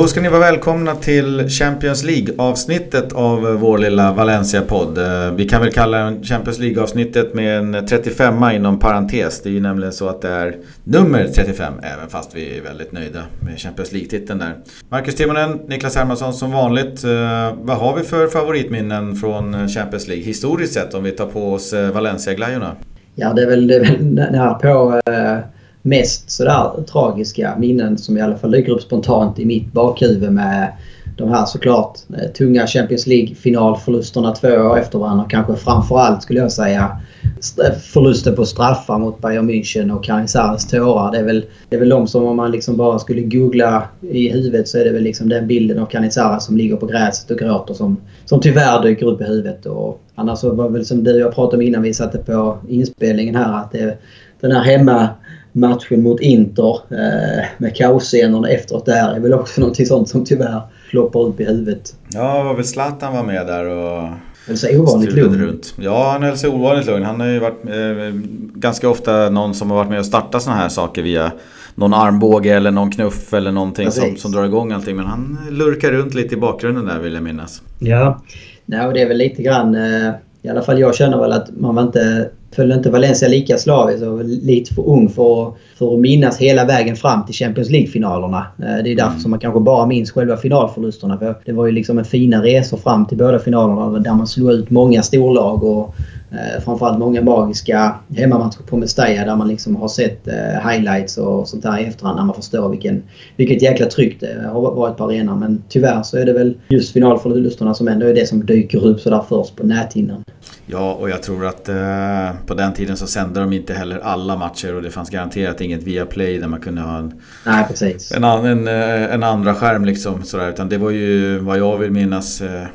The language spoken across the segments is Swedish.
Då ska ni vara välkomna till Champions League-avsnittet av vår lilla Valencia-podd. Eh, vi kan väl kalla Champions League-avsnittet med en 35 inom parentes. Det är ju nämligen så att det är nummer 35 även fast vi är väldigt nöjda med Champions League-titeln där. Marcus Timonen, Niklas Hermansson som vanligt. Eh, vad har vi för favoritminnen från Champions League historiskt sett om vi tar på oss eh, Valencia-glajjorna? Ja, det är väl, det är väl nära på mest sådär tragiska minnen som i alla fall dyker upp spontant i mitt bakhuvud med de här såklart eh, tunga Champions League-finalförlusterna två år efter varandra. Kanske framförallt skulle jag säga eh, förlusten på straffar mot Bayern München och Canizares tårar. Det är, väl, det är väl de som om man liksom bara skulle googla i huvudet så är det väl liksom den bilden av Canizares som ligger på gräset och gråter som, som tyvärr dyker upp i huvudet. Och annars så var det väl som du och jag pratade om innan vi satte på inspelningen här att det, den här hemma matchen mot Inter eh, med kaosscenerna efteråt där är väl också någonting sånt som tyvärr ploppar upp i huvudet. Ja, var väl Zlatan var med där och höll sig ovanligt lugn. Runt. Ja, han höll sig ovanligt lugn. Han har ju varit eh, ganska ofta någon som har varit med och startat sådana här saker via någon armbåge eller någon knuff eller någonting som, som drar igång allting. Men han lurkar runt lite i bakgrunden där vill jag minnas. Ja, Nej, och det är väl lite grann eh, i alla fall jag känner väl att man var inte följde inte Valencia lika slaviskt och lite för ung för, för att minnas hela vägen fram till Champions League-finalerna. Eh, det är därför mm. som man kanske bara minns själva finalförlusterna. För det var ju liksom en fina resor fram till båda finalerna där man slog ut många storlag och eh, framförallt många magiska hemmamatcher på Mestalla där man liksom har sett eh, highlights och sånt där i efterhand när man förstår vilken, vilket jäkla tryck det har varit på arenan. Men tyvärr så är det väl just finalförlusterna som ändå är det som dyker upp sådär först på näthinnan. Ja, och jag tror att eh, på den tiden så sände de inte heller alla matcher och det fanns garanterat inget Viaplay där man kunde ha en, Nej, precis. en, en, eh, en andra skärm liksom. Sådär. Utan det var ju vad jag vill minnas eh,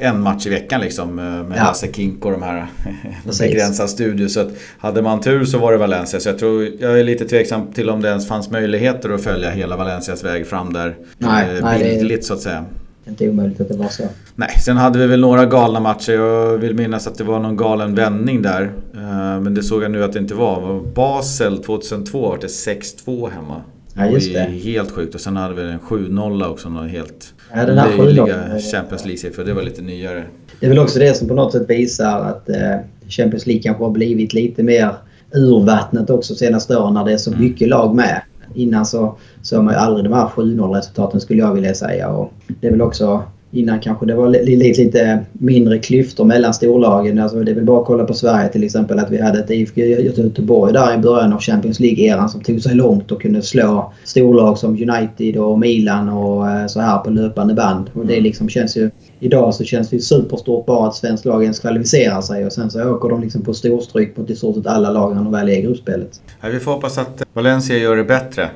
en match i veckan liksom eh, med ja. Lasse Kink och de här begränsad studio. Så att hade man tur så var det Valencia. Så jag tror, jag är lite tveksam till om det ens fanns möjligheter att följa hela Valencias väg fram där. Nej, eh, bildligt så att säga inte omöjligt att det var så. Nej, sen hade vi väl några galna matcher. Jag vill minnas att det var någon galen vändning där. Eh, men det såg jag nu att det inte var. Basel 2002 var det 6-2 hemma. Ja, just det. Helt sjukt. Och sen hade vi en 7-0 också. Någon helt ja, den här löjliga Champions League-siffror. Det var lite nyare. Det är väl också det som på något sätt visar att eh, Champions League kanske har blivit lite mer urvattnet också senaste åren när det är så mm. mycket lag med. Innan så såg man ju aldrig de här 7-0 resultaten skulle jag vilja säga. Och det är väl också Innan kanske det var lite, lite mindre klyftor mellan storlagen. Alltså det är väl bara att kolla på Sverige till exempel att vi hade ett IFK Göteborg där i början av Champions League-eran som tog sig långt och kunde slå storlag som United och Milan och eh, så här på löpande band. Och det liksom känns ju... Idag så känns det ju superstort bara att svensk lag ens kvalificerar sig och sen så åker de liksom på storstryk mot i stort sett alla lag när de väl är i gruppspelet. Vi får hoppas att Valencia gör det bättre.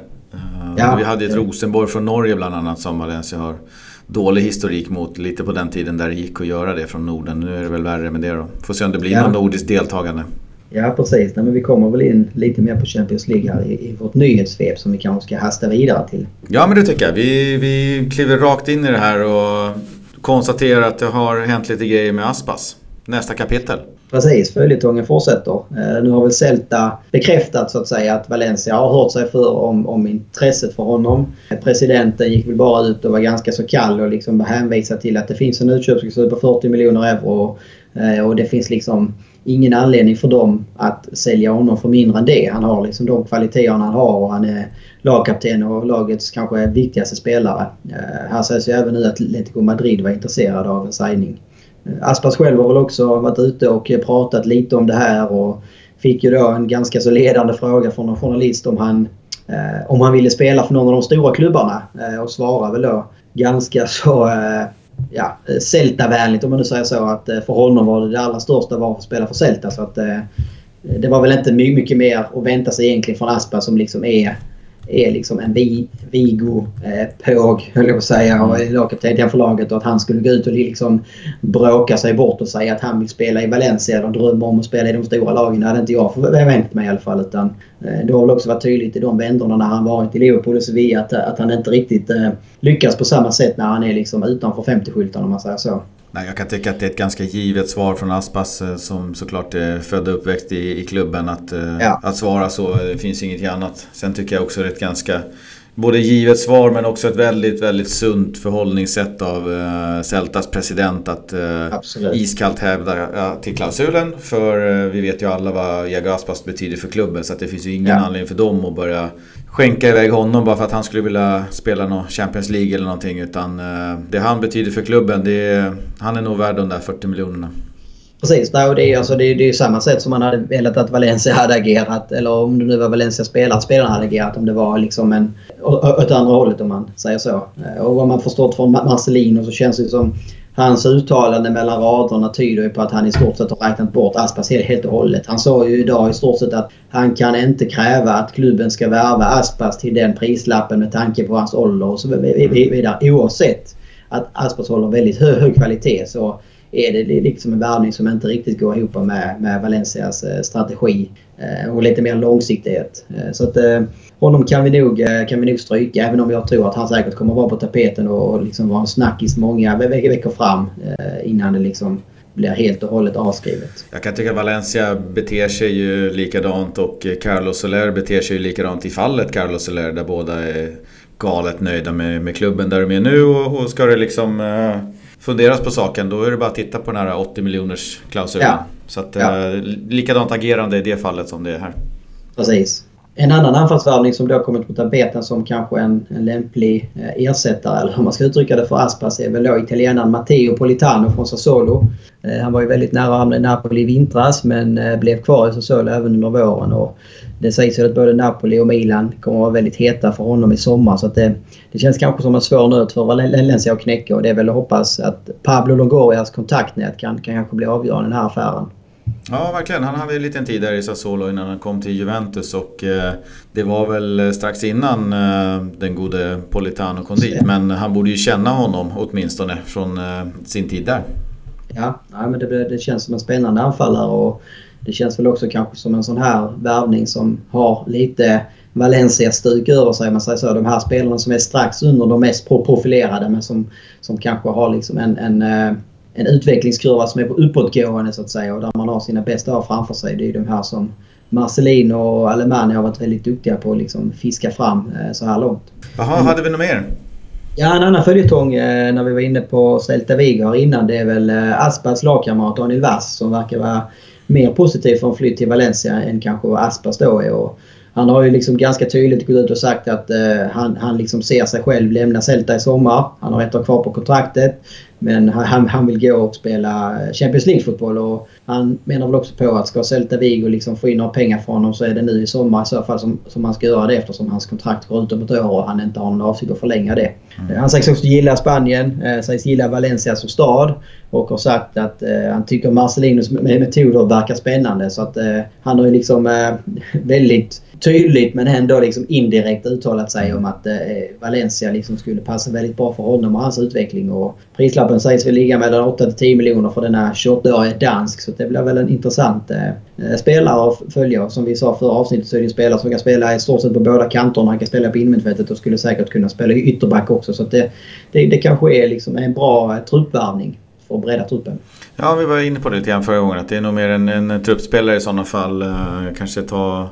Ja, vi hade ett Rosenborg från Norge bland annat som Valencia har dålig historik mot. Lite på den tiden där det gick att göra det från Norden. Nu är det väl värre med det då. Får se om det blir ja. något nordiskt deltagande. Ja precis. Nej, men vi kommer väl in lite mer på Champions League här i, i vårt nyhetssvep som vi kanske ska hasta vidare till. Ja men det tycker jag. Vi, vi kliver rakt in i det här och konstaterar att det har hänt lite grejer med Aspas. Nästa kapitel. Precis, följetongen fortsätter. Eh, nu har väl Celta bekräftat så att säga att Valencia har hört sig för om, om intresset för honom. Eh, presidenten gick väl bara ut och var ganska så kall och liksom hänvisade till att det finns en utköpsklausul på 40 miljoner euro eh, och det finns liksom ingen anledning för dem att sälja honom för mindre än det. Han har liksom de kvaliteterna han har och han är lagkapten och lagets kanske viktigaste spelare. Här sägs ju även nu att Atletico Madrid var intresserade av en signing. Aspas själv har väl också varit ute och pratat lite om det här och fick ju då en ganska så ledande fråga från en journalist om han, eh, om han ville spela för någon av de stora klubbarna eh, och svarade väl då ganska så eh, ja, Celta-vänligt om man nu säger så. Att eh, för honom var det det allra största var att spela för Celta. Så att, eh, det var väl inte mycket mer att vänta sig egentligen från Aspas som liksom är är liksom en Vigo-påg, eh, höll jag på att säga, och är lagkapten för laget och att han skulle gå ut och liksom bråka sig bort och säga att han vill spela i Valencia eller drömmer om att spela i de stora lagen. Det hade inte jag förväntat mig i alla fall. Utan, eh, det har väl också varit tydligt i de vändorna när han varit i Liverpool och Sevilla att, att han inte riktigt eh, lyckas på samma sätt när han är liksom utanför 50-skyltarna om man säger så. Nej, jag kan tycka att det är ett ganska givet svar från Aspas eh, som såklart är född och uppväxt i, i klubben att, eh, ja. att svara så. Det finns inget annat. Sen tycker jag också det är ett ganska både givet svar men också ett väldigt, väldigt sunt förhållningssätt av uh, Celtas president att uh, iskallt hävda uh, till klausulen. För uh, vi vet ju alla vad Iago Aspas betyder för klubben så att det finns ju ingen ja. anledning för dem att börja skänka iväg honom bara för att han skulle vilja spela någon Champions League eller någonting. Utan eh, det han betyder för klubben, det är, han är nog värd de där 40 miljonerna. Precis, det är, alltså, det, är, det är samma sätt som man hade velat att Valencia hade agerat. Eller om det nu var Valencia spelare, att spelarna hade agerat. Om det var liksom en, åt andra hållet om man säger så. Eh, och vad man förstått från Marcelino så känns det som Hans uttalande mellan raderna tyder ju på att han i stort sett har räknat bort Aspas helt och hållet. Han sa ju idag i stort sett att han kan inte kräva att klubben ska värva Aspas till den prislappen med tanke på hans ålder och så vidare. Oavsett att Aspas håller väldigt hög, hög kvalitet så är det liksom en värvning som inte riktigt går ihop med, med Valencias eh, strategi och lite mer långsiktighet. Eh, så att honom kan vi, nog, kan vi nog stryka även om jag tror att han säkert kommer vara på tapeten och liksom vara en snackis många veckor fram innan det liksom blir helt och hållet avskrivet. Jag kan tycka att Valencia beter sig ju likadant och Carlos Soler beter sig ju likadant i fallet Carlos Soler där båda är galet nöjda med, med klubben där de är nu och, och ska det liksom funderas på saken då är det bara att titta på den här 80 miljoners klausulen. Ja. Så att, ja. eh, likadant agerande i det fallet som det är här. Precis. En annan anfallsvärvning som då kommit på tapeten som kanske en, en lämplig eh, ersättare, eller hur man ska uttrycka det för Aspas, är väl då italienaren Matteo Politano från Sassuolo. Eh, han var ju väldigt nära att hamna i Napoli i vintras men eh, blev kvar i Sassuolo även under våren. Och det sägs ju att både Napoli och Milan kommer att vara väldigt heta för honom i sommar. Så det, det känns kanske som en svår nöt för Valencia att knäcka och det är väl att hoppas att Pablo Longorias kontaktnät kan, kan kanske bli avgörande i den här affären. Ja, verkligen. Han hade ju en liten tid där i Sassuolo innan han kom till Juventus och eh, det var väl strax innan eh, den gode Politano kom dit. Men han borde ju känna honom åtminstone från eh, sin tid där. Ja, men det, det känns som en spännande anfallare och det känns väl också kanske som en sån här värvning som har lite Valencia-stuk över sig. Man säger så. De här spelarna som är strax under de mest profilerade men som, som kanske har liksom en, en, eh, en utvecklingskurva som är på uppåtgående så att säga och där man har sina bästa år framför sig. Det är de här som Marcelino och Alemania har varit väldigt duktiga på att liksom fiska fram eh, så här långt. Jaha, hade vi något mer? Ja, en annan följetong eh, när vi var inne på Celta Vigo här innan det är väl Aspas lagkamrat Daniel Vass som verkar vara mer positiv för en flytt till Valencia än kanske vad Aspas då är. Och han har ju liksom ganska tydligt gått ut och sagt att eh, han, han liksom ser sig själv lämna Celta i sommar. Han har ett år kvar på kontraktet. Men han, han vill gå och spela Champions League-fotboll och han menar väl också på att ska Celta Vigo liksom få in några pengar från honom så är det nu i sommar i så fall som, som han ska göra det eftersom hans kontrakt går ut om ett år och han inte har någon avsikt att förlänga det. Mm. Han sägs också gilla Spanien, eh, sägs gilla Valencia som stad och har sagt att eh, han tycker Marcelinos metoder verkar spännande så att eh, han har ju liksom eh, väldigt tydligt men ändå liksom indirekt uttalat sig om att eh, Valencia liksom skulle passa väldigt bra för honom och hans utveckling. Och prislappen sägs väl ligga mellan 8 till 10 miljoner för denna 28-årige dansk. Så det blir väl en intressant eh, spelare att följa. Som vi sa förra avsnittet så är det en spelare som kan spela i stort sett på båda kanterna. Han kan spela på innermittfältet och skulle säkert kunna spela i ytterback också. Så det, det, det kanske är liksom en bra eh, truppvärvning för att bredda truppen. Ja, vi var inne på det lite grann förra gången. Att det är nog mer en, en truppspelare i sådana fall. Eh, kanske ta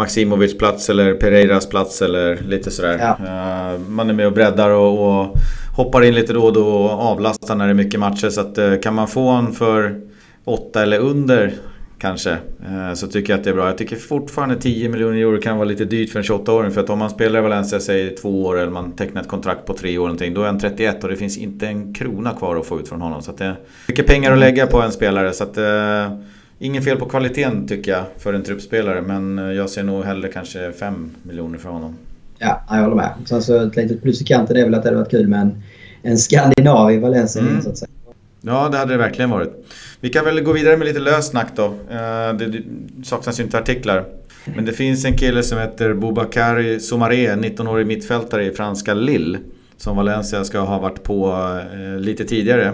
Maximovics plats eller Pereiras plats eller lite sådär. Ja. Uh, man är med och breddar och, och, hoppar in lite då och då och avlastar när det är mycket matcher. Så att, uh, kan man få en för 8 eller under kanske uh, så tycker jag att det är bra. Jag tycker fortfarande 10 miljoner euro kan vara lite dyrt för en 28-åring. För att om man spelar i Valencia säg två år eller man tecknar ett kontrakt på tre år någonting. Då är han 31 och det finns inte en krona kvar att få ut från honom. Så att det är mycket pengar att lägga på en spelare. Så att, Ingen fel på kvaliteten tycker jag för en truppspelare men eh, jag ser nog hellre kanske 5 miljoner för honom. Ja, jag håller med. Sen så ett litet plus i kanten är väl att det hade varit kul med en, en skandinav i Valencia mm. så att säga. Ja, det hade det verkligen varit. Vi kan väl gå vidare med lite löst snack då. Eh, det saknas ju inte artiklar. Men det finns en kille som heter Boubacar Soumaré, 19-årig mittfältare i franska Lille. Som Valencia ska ha varit på eh, lite tidigare.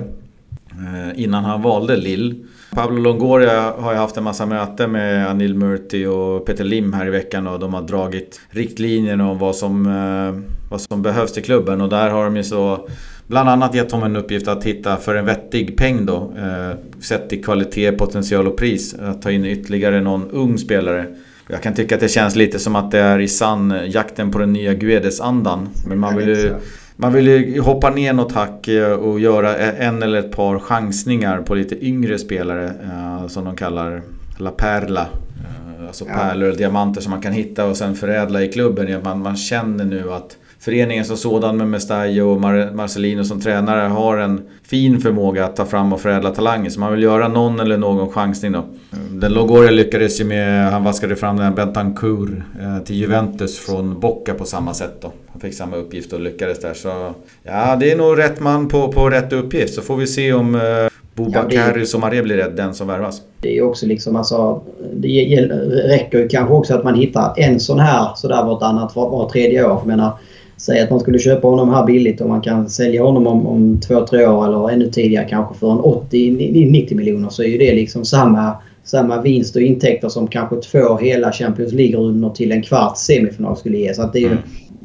Innan han valde Lille. Pablo Longoria har ju haft en massa möten med Anil Murti och Peter Lim här i veckan och de har dragit riktlinjerna om vad som, eh, vad som behövs till klubben och där har de ju så Bland annat gett honom en uppgift att hitta för en vettig peng då eh, Sett i kvalitet, potential och pris Att ta in ytterligare någon ung spelare Jag kan tycka att det känns lite som att det är i sann jakten på den nya Guedes-andan. Men man vill ju man vill ju hoppa ner något hack eh, och göra en eller ett par chansningar på lite yngre spelare eh, som de kallar La Perla. Eh, alltså ja. pärlor och diamanter som man kan hitta och sen förädla i klubben. Man, man känner nu att föreningen som sådan med Mestajo och Mar Marcelino som tränare har en fin förmåga att ta fram och förädla talanger. Så man vill göra någon eller någon chansning då. Den Logoria lyckades ju med, han vaskade fram den Bentancourt eh, till Juventus från Bocca på samma sätt då. Han fick samma uppgift och lyckades där. Så ja, det är nog rätt man på, på rätt uppgift. Så får vi se om eh, Bobakari ja, Somaré blir rädd, den som värvas. Det är också liksom alltså, Det räcker ju kanske också att man hittar en sån här sådär vartannat, var, var tredje år. Jag menar, Säg att man skulle köpa honom här billigt och man kan sälja honom om, om två, tre år eller ännu tidigare kanske för en 80-90 miljoner så är ju det liksom samma, samma vinst och intäkter som kanske två hela Champions League-rundor till en kvarts semifinal skulle ge. Så att det är, mm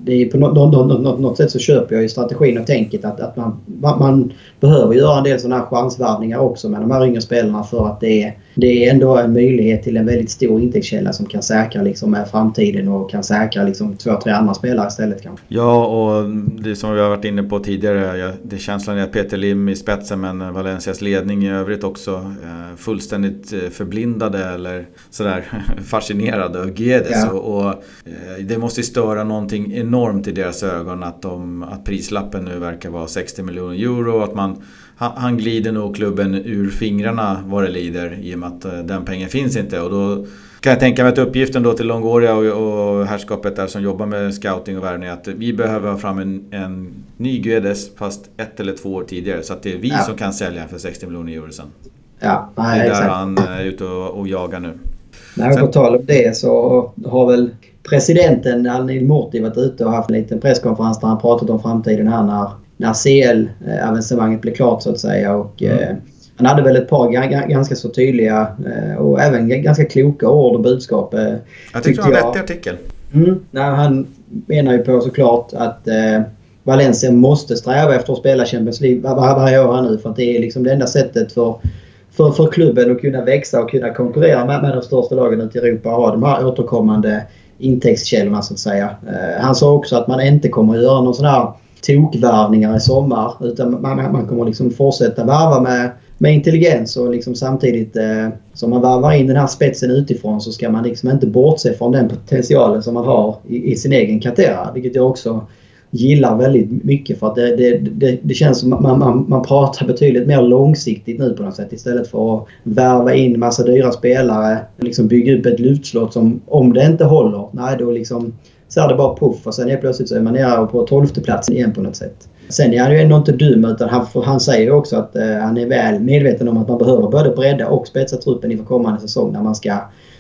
det är på något, något, något, något, sätt så köper jag ju strategin och tänket att, att man, man behöver göra en del sådana här chansvärvningar också med de här yngre spelarna för att det är, det är ändå en möjlighet till en väldigt stor intäktskälla som kan säkra liksom framtiden och kan säkra liksom två, tre andra spelare istället kanske. Ja, och det som vi har varit inne på tidigare, det känslan är att Peter Lim i spetsen men Valencias ledning i övrigt också eh, fullständigt eh, förblindade eller sådär fascinerade av Guedes. Ja. Och, och, eh, det måste störa någonting enormt i deras ögon att, de, att prislappen nu verkar vara 60 miljoner euro och att man han, glider nog klubben ur fingrarna vad det lider i och med att eh, den pengen finns inte. Och då kan jag tänka mig att uppgiften då till Longoria och, och herrskapet där som jobbar med scouting och värvning att vi behöver ha fram en, en ny Guedes fast ett eller två år tidigare. Så att det är vi ja. som kan sälja för 60 miljoner euro sen. Ja, nej, det är där han är ute och, och jagar nu. Nej, på tal om det så har väl presidenten Anil Murti varit ute och haft en liten presskonferens där han pratat om framtiden här när när CL-avancemanget blev klart så att säga. Och, mm. eh, han hade väl ett par ganska så tydliga eh, och även ganska kloka ord och budskap. Eh, jag tyckte det var en vettig artikel. Mm, nej, han menar ju på såklart att eh, Valencia måste sträva efter att spela Champions League var, varje år här nu. För att det är liksom det enda sättet för, för, för klubben att kunna växa och kunna konkurrera med, med de största lagen ute i Europa och ha de här återkommande intäktskällorna så att säga. Eh, han sa också att man inte kommer att göra någon sån här tokvärvningar i sommar. Utan man, man kommer liksom fortsätta värva med, med intelligens och liksom samtidigt eh, som man värvar in den här spetsen utifrån så ska man liksom inte bortse från den potentialen som man har i, i sin egen katera. Vilket jag också gillar väldigt mycket för att det, det, det, det känns som att man, man, man pratar betydligt mer långsiktigt nu på något sätt istället för att värva in massa dyra spelare. Liksom bygga upp ett luftslott som om det inte håller, nej då liksom så är det bara puff och sen helt plötsligt så är man nere på tolfte platsen igen på något sätt. Sen är han ju ändå inte dum utan han, han säger ju också att eh, han är väl medveten om att man behöver både bredda och spetsa truppen inför kommande säsong när man ska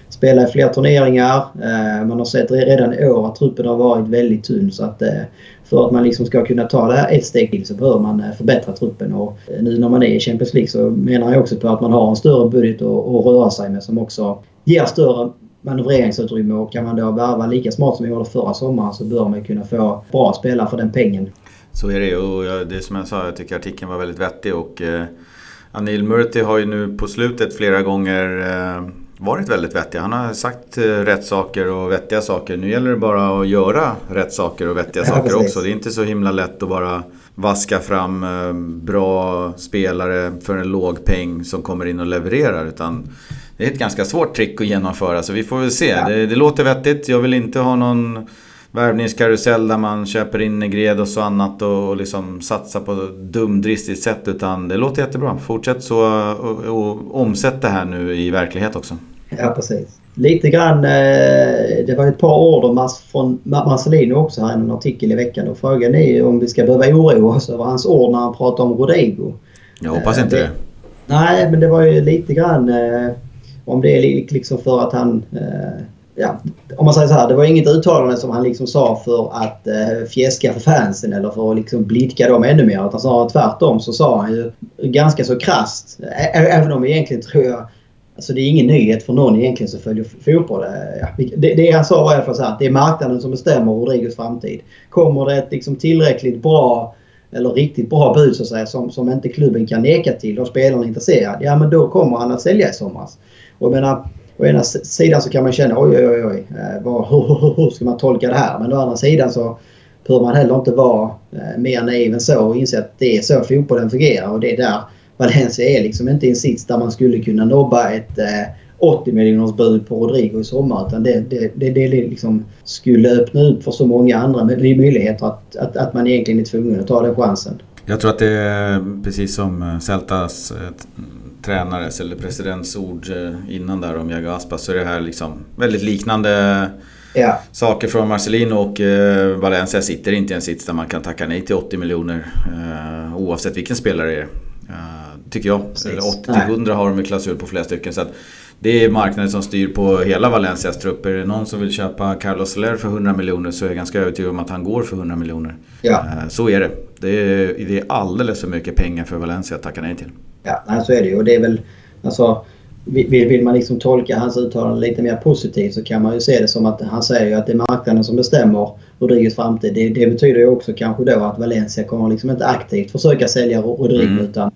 spela i fler turneringar. Eh, man har sett redan i år att truppen har varit väldigt tunn så att eh, för att man liksom ska kunna ta det här ett steg till så behöver man eh, förbättra truppen. Och eh, nu när man är i Champions League så menar jag också på att man har en större budget att, att röra sig med som också ger större manövreringsutrymme och kan man då värva lika smart som vi gjorde förra sommaren så bör man kunna få bra spelare för den pengen. Så är det och det är som jag sa, jag tycker artikeln var väldigt vettig och eh, Anil Murti har ju nu på slutet flera gånger eh, varit väldigt vettig. Han har sagt eh, rätt saker och vettiga saker. Nu gäller det bara att göra rätt saker och vettiga ja, saker precis. också. Det är inte så himla lätt att bara vaska fram eh, bra spelare för en låg peng som kommer in och levererar. Utan det är ett ganska svårt trick att genomföra så vi får väl se. Ja. Det, det, låter vettigt. Jag vill inte ha någon värvningskarusell där man köper in Negredos och annat och liksom satsar på dumdristigt sätt. Utan det låter jättebra. Fortsätt så och, och omsätt det här nu i verklighet också. Ja, precis. Lite grann, eh, det var ett par ord från Marcelino också här i en artikel i veckan. Och frågan är om vi ska behöva oroa oss över hans ord när han pratar om Rodrigo. Jag hoppas inte det. Nej, men det var ju lite grann eh, om det är liksom för att han... Eh, ja, om man säger så här, det var inget uttalande som han liksom sa för att eh, fjäska för fansen eller för att liksom blidka dem ännu mer. Utan snarare tvärtom så sa han ju ganska så krast. Även om egentligen tror jag Alltså det är ingen nyhet för någon egentligen som följer fotboll. Eh, ja, det, det han sa var i alla fall så att det är marknaden som bestämmer Rodrigos framtid. Kommer det ett liksom tillräckligt bra eller riktigt bra bud så att säga, som, som inte klubben kan neka till och spelarna är intresserade, ja men då kommer han att sälja i somras. Och jag menar, å ena sidan så kan man känna oj, oj, oj, oj vad, hur, hur ska man tolka det här? Men å andra sidan så behöver man heller inte vara eh, mer naiv än så och inse att det är så fotbollen fungerar och det är där Valencia är liksom inte i en sits där man skulle kunna nobba ett eh, 80 miljoners bud på Rodrigo i sommar. Utan det, det, det, det liksom skulle öppna upp för så många andra möjligheter att, att, att man egentligen är tvungen att ta den chansen. Jag tror att det är precis som Celtas tränares eller presidents ord eh, innan där om Jago Aspas så är det här liksom väldigt liknande ja. saker från Marcelino och Valencia sitter inte i en sits där man kan tacka nej till 80 miljoner oavsett vilken spelare det är. tycker jag. 80-100 har de i klausul på flera stycken. Så att det är marknaden som styr på hela Valencias trupper. Är det någon som vill köpa Carlos Soler för 100 miljoner så är jag ganska övertygad om att han går för 100 miljoner. Ja. Eh, så är det. Det är, det är alldeles för mycket pengar för Valencia att tacka nej till. Ja, så är det ju. Och det är väl... Alltså, vill, vill man liksom tolka hans uttalande lite mer positivt så kan man ju se det som att han säger att det är marknaden som bestämmer Rodriguez framtid. Det, det betyder ju också kanske då att Valencia kommer liksom inte aktivt försöka sälja Rodrigo mm. utan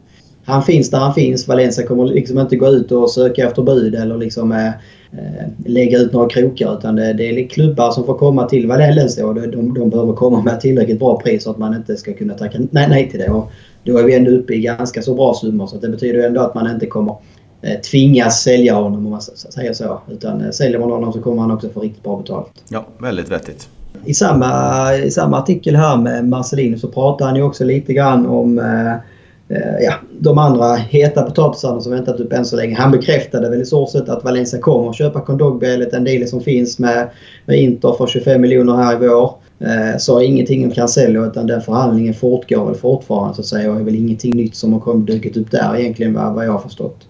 han finns där han finns. Valencia kommer liksom inte gå ut och söka efter bud eller liksom eh, eh, lägga ut några krokar utan det, det, är klubbar som får komma till Valencia och de, de, de behöver komma med tillräckligt bra pris så att man inte ska kunna tacka nej, nej till det. Och då är vi ändå uppe i ganska så bra summor så det betyder ändå att man inte kommer eh, tvingas sälja honom om man säger så. Utan eh, säljer man honom så kommer han också få riktigt bra betalt. Ja, väldigt vettigt. I samma, I samma artikel här med Marcelino så pratar han ju också lite grann om eh, Eh, ja, de andra heta potatisarna som väntat upp än så länge. Han bekräftade väl i stort sett att Valencia kommer att köpa Kondogbia enligt den deal som finns med, med Inter för 25 miljoner här i vår. Eh, sa ingenting om Cancelo utan den förhandlingen fortgår väl fortfarande så att säga och är väl ingenting nytt som har kommit dykt upp där egentligen vad, jag har förstått.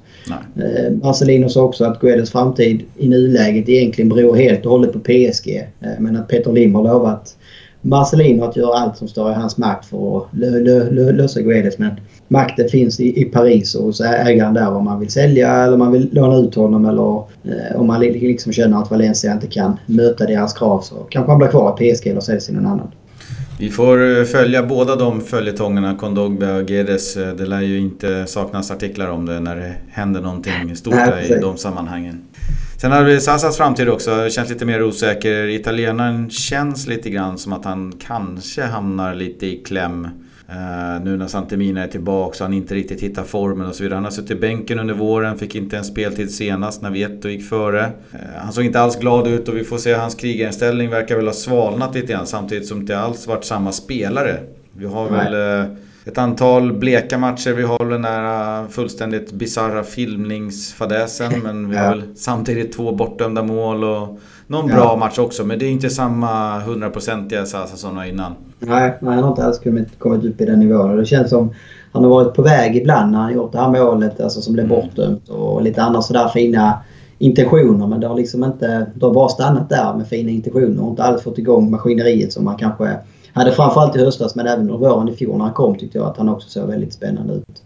Eh, Marcelino sa också att Guedes framtid i nuläget egentligen beror helt och hållet på PSG. Eh, men att Peter Lim har lovat Marcelino att göra allt som står i hans makt för att lö, lö, lö, lösa Guedes. Men makten finns i, i Paris och hos ägaren där om man vill sälja eller om man vill låna ut honom eller eh, om man liksom känner att Valencia inte kan möta deras krav så kanske han blir kvar i PSG eller säljs till någon annan. Vi får eh, följa båda de följetongerna, Kondogbe och Gedes. Eh, det lär ju inte saknas artiklar om det när det händer någonting stort Nej, i de sammanhangen. Sen har vi Sassas framtid också, känns lite mer osäker. Italienaren känns lite grann som att han kanske hamnar lite i kläm Uh, nu när Santemina är tillbaka och han inte riktigt hittar formen och så vidare. Han har suttit i bänken under våren, fick inte en speltid senast när Vieto gick före. Uh, han såg inte alls glad ut och vi får se hans krigarinställning verkar väl ha svalnat lite grann samtidigt som det inte alls varit samma spelare. Vi har Nej. väl uh, ett antal bleka matcher. Vi har den där fullständigt bizarra filmningsfadäsen men vi har väl samtidigt två bortdömda mål och någon ja. bra match också. Men det är inte samma hundraprocentiga Sasa som innan. Nej, nej, han har inte alls kommit, kommit upp i den nivån. Det känns som han har varit på väg ibland när han gjort det här målet alltså, som blev mm. bortdömt och lite andra sådär fina intentioner. Men det har liksom inte... Det har bara stannat där med fina intentioner och inte alls fått igång maskineriet som man kanske hade framförallt i höstas men även under våren i fjol när han kom tyckte jag att han också såg väldigt spännande ut.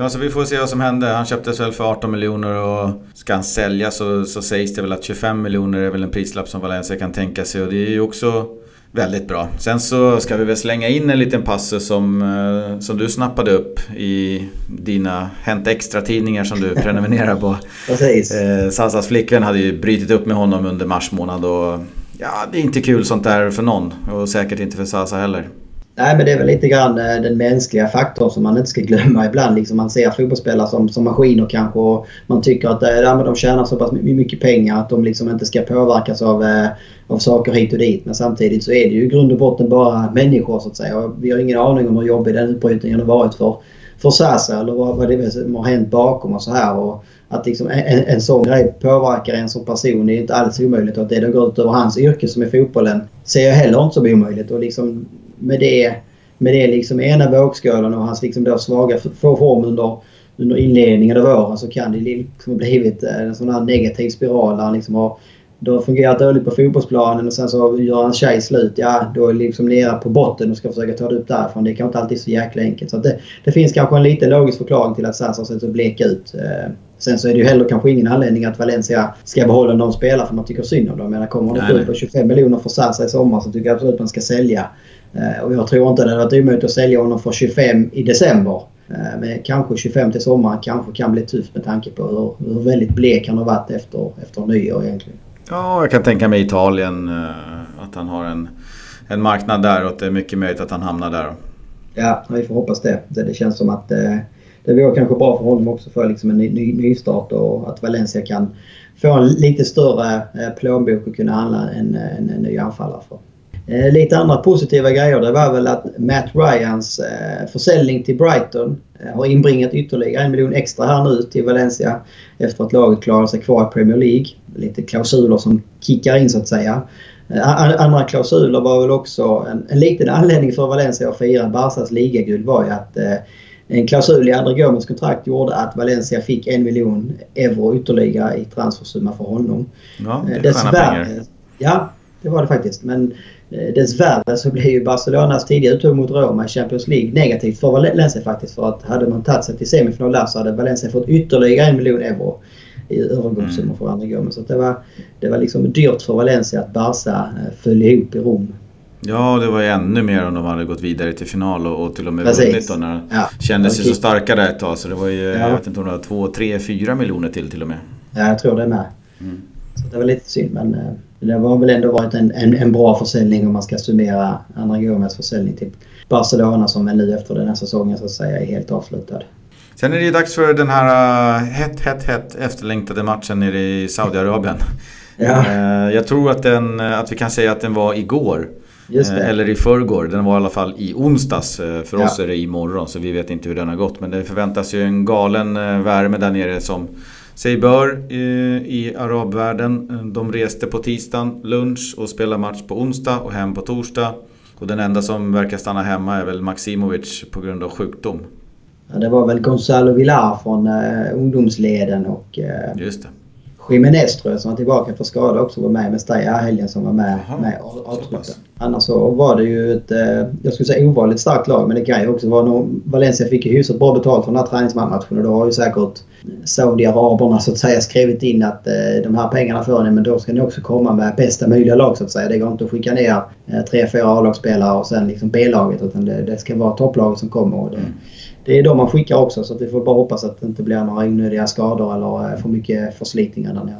Ja, så vi får se vad som händer. Han köptes väl för 18 miljoner och ska han sälja så, så sägs det väl att 25 miljoner är väl en prislapp som Valencia kan tänka sig och det är ju också väldigt bra. Sen så ska vi väl slänga in en liten passus som, eh, som du snappade upp i dina Hänt Extra-tidningar som du prenumererar på. Precis. Eh, Sassas flickvän hade ju brutit upp med honom under mars månad och ja, det är inte kul sånt där för någon och säkert inte för Sasa heller. Nej, men det är väl lite grann eh, den mänskliga faktorn som man inte ska glömma ibland. Liksom man ser fotbollsspelare som, som maskiner kanske och man tycker att eh, ja, men de tjänar så pass mycket pengar att de liksom inte ska påverkas av, eh, av saker hit och dit. Men samtidigt så är det ju i grund och botten bara människor så att säga. Och vi har ingen aning om hur jobbig den utbrytningen har varit för, för Sasa eller vad, vad det är som har hänt bakom och så här. Och att liksom en, en sån grej påverkar en som person det är inte alls omöjligt. Och att det då går ut över hans yrke som är fotbollen ser jag heller inte som omöjligt. Och liksom med det, med det liksom ena vågskålen och hans liksom då svaga form under, under inledningen av åren så kan det liksom blivit eh, en sån här negativ spiral där han liksom har då har fungerat dåligt på fotbollsplanen och sen så gör han tjej slut. Ja, då är det liksom nere på botten och ska försöka ta det upp därifrån. Det kan inte alltid så jäkla enkelt. Så det, det finns kanske en liten logisk förklaring till att SAS har sett så blek ut. Eh, Sen så är det ju heller kanske ingen anledning att Valencia ska behålla någon spelare för man tycker synd om dem. Men kommer de upp på 25 miljoner för Sasa i sommar så tycker jag absolut att man ska sälja. Eh, och jag tror inte det hade varit omöjligt att sälja honom för 25 i december. Eh, men kanske 25 till sommaren kanske kan bli tufft med tanke på hur, hur väldigt blek han har varit efter, efter nyår egentligen. Ja, jag kan tänka mig Italien. Eh, att han har en, en marknad där och att det är mycket möjligt att han hamnar där. Ja, vi får hoppas det. Det känns som att det vore kanske bra för honom också för liksom en ny, ny, nystart och att Valencia kan få en lite större eh, plånbok och kunna handla en, en, en ny anfallare för. Eh, lite andra positiva grejer det var väl att Matt Ryans eh, försäljning till Brighton eh, har inbringat ytterligare en miljon extra här nu till Valencia efter att laget klarar sig kvar i Premier League. Lite klausuler som kickar in så att säga. Eh, andra klausuler var väl också en, en liten anledning för Valencia att fira Barcas ligaguld var ju att eh, en klausul i André Gomes kontrakt gjorde att Valencia fick en miljon euro ytterligare i transfersumma för honom. Ja, det är sköna pengar. Ja, det var det faktiskt. Men Eh, dessvärre så blev ju Barcelonas tidiga uttåg mot Roma i Champions League negativt för Valencia faktiskt. För att hade man tagit sig till semifinal där så hade Valencia fått ytterligare en miljon euro i övergångssumma mm. för andra gången. Så det var, det var liksom dyrt för Valencia att Barca eh, föll ihop i Rom. Ja, det var ju ännu mer om de hade gått vidare till final och, och till och med vunnit då när de ja. kändes ju så starka där ett tag. Så det var ju, ja. jag vet inte om det var två, tre, fyra miljoner till till och med. Ja, jag tror det med. Mm. Så det var lite synd men eh, det har väl ändå varit en, en, en bra försäljning om man ska summera Andra Gomes försäljning till Barcelona som väl nu efter den här säsongen så att säga är helt avslutad. Sen är det ju dags för den här uh, hett, hett, hett efterlängtade matchen nere i Saudiarabien. Ja. Uh, jag tror att, den, att vi kan säga att den var igår. Eller i förrgår. Den var i alla fall i onsdags. För ja. oss är det imorgon så vi vet inte hur den har gått. Men det förväntas ju en galen värme där nere som sig bör i, arabvärlden. De reste på tisdagen, lunch och spelade match på onsdag och hem på torsdag. Och den enda som verkar stanna hemma är väl Maximovic på grund av sjukdom. Ja, det var väl Gonzalo Villar från ungdomsleden och Just det. Jiménez tror jag som var tillbaka för skada också var med med Staya helgen som var med, Aha, med A-truppen. Annars så var det ju ett, eh, jag skulle säga ovanligt starkt lag men det kan ju också vara nog Valencia fick ju hyfsat bra betalt för den här träningsmatchen och då har ju säkert Saudiaraberna så att säga skrivit in att eh, de här pengarna får ni men då ska ni också komma med bästa möjliga lag så att säga. Det går inte att skicka ner eh, tre, fyra A-lagsspelare och sen liksom B-laget utan det, det ska vara topplaget som kommer. Och det, mm det är de man skickar också så vi får bara hoppas att det inte blir några onödiga skador eller eh, för mycket förslitningar där nere.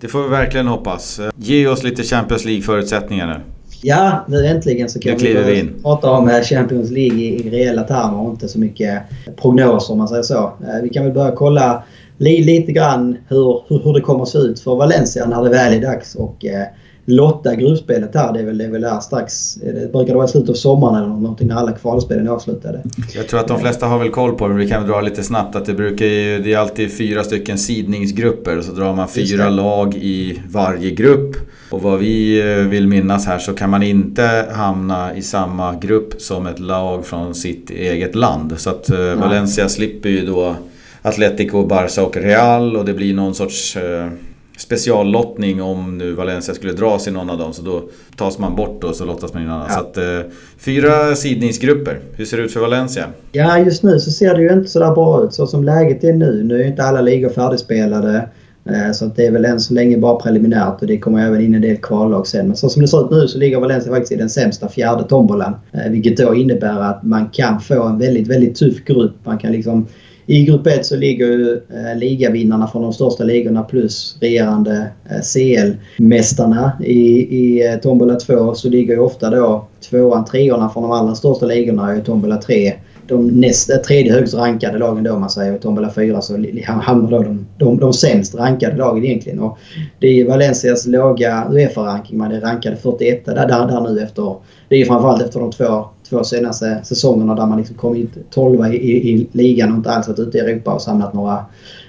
Det får vi verkligen hoppas. Ge oss lite Champions League-förutsättningar nu. Ja, nu äntligen så kan vi, in. prata om eh, Champions League i, i reella termer och inte så mycket prognoser om man säger så. Eh, vi kan väl börja kolla lite grann hur, hur, det kommer att se ut för Valencia när det väl är dags. Och, lotta gruppspelet här. Det är väl, det är väl där strax. Det brukar vara i slutet av sommaren eller någonting när alla kvalspelen är avslutade. Jag tror att de flesta har väl koll på det men vi kan dra lite snabbt att det brukar ju, Det är alltid fyra stycken sidningsgrupper och så drar man fyra lag i varje grupp. Och vad vi eh, vill minnas här så kan man inte hamna i samma grupp som ett lag från sitt eget land. Så att eh, Valencia slipper ju då Atletico, Barça och Real och det blir någon sorts eh, speciallottning om nu Valencia skulle dras i någon av dem. Så då tas man bort och så lottas man in annan. Ja. Så att, eh, fyra sidningsgrupper. Hur ser det ut för Valencia? Ja, just nu så ser det ju inte sådär bra ut. Så som läget är nu. Nu är inte alla ligor färdigspelade. Eh, så det är väl än så länge bara preliminärt och det kommer även in en del kvallag sen. Men så som det ser ut nu så ligger Valencia faktiskt i den sämsta fjärde tombolan. Eh, vilket då innebär att man kan få en väldigt, väldigt tuff grupp. Man kan liksom i grupp 1 så ligger ju ligavinnarna från de största ligorna plus regerande eh, CL-mästarna. I, i eh, tombola 2 så ligger ju ofta då tvåan, treorna från de allra största ligorna i tombola 3 de näst, tredje högst rankade lagen då om man säger. I tombola 4 så hamnar då de, de, de sämst rankade lagen egentligen. Och det är ju Valencias låga Uefa-ranking. Man är rankade 41 där, där, där nu efter... Det är framförallt efter de två två senaste säsongerna där man liksom kommit 12 i, i, i ligan och inte alls varit ute i Europa och samlat några,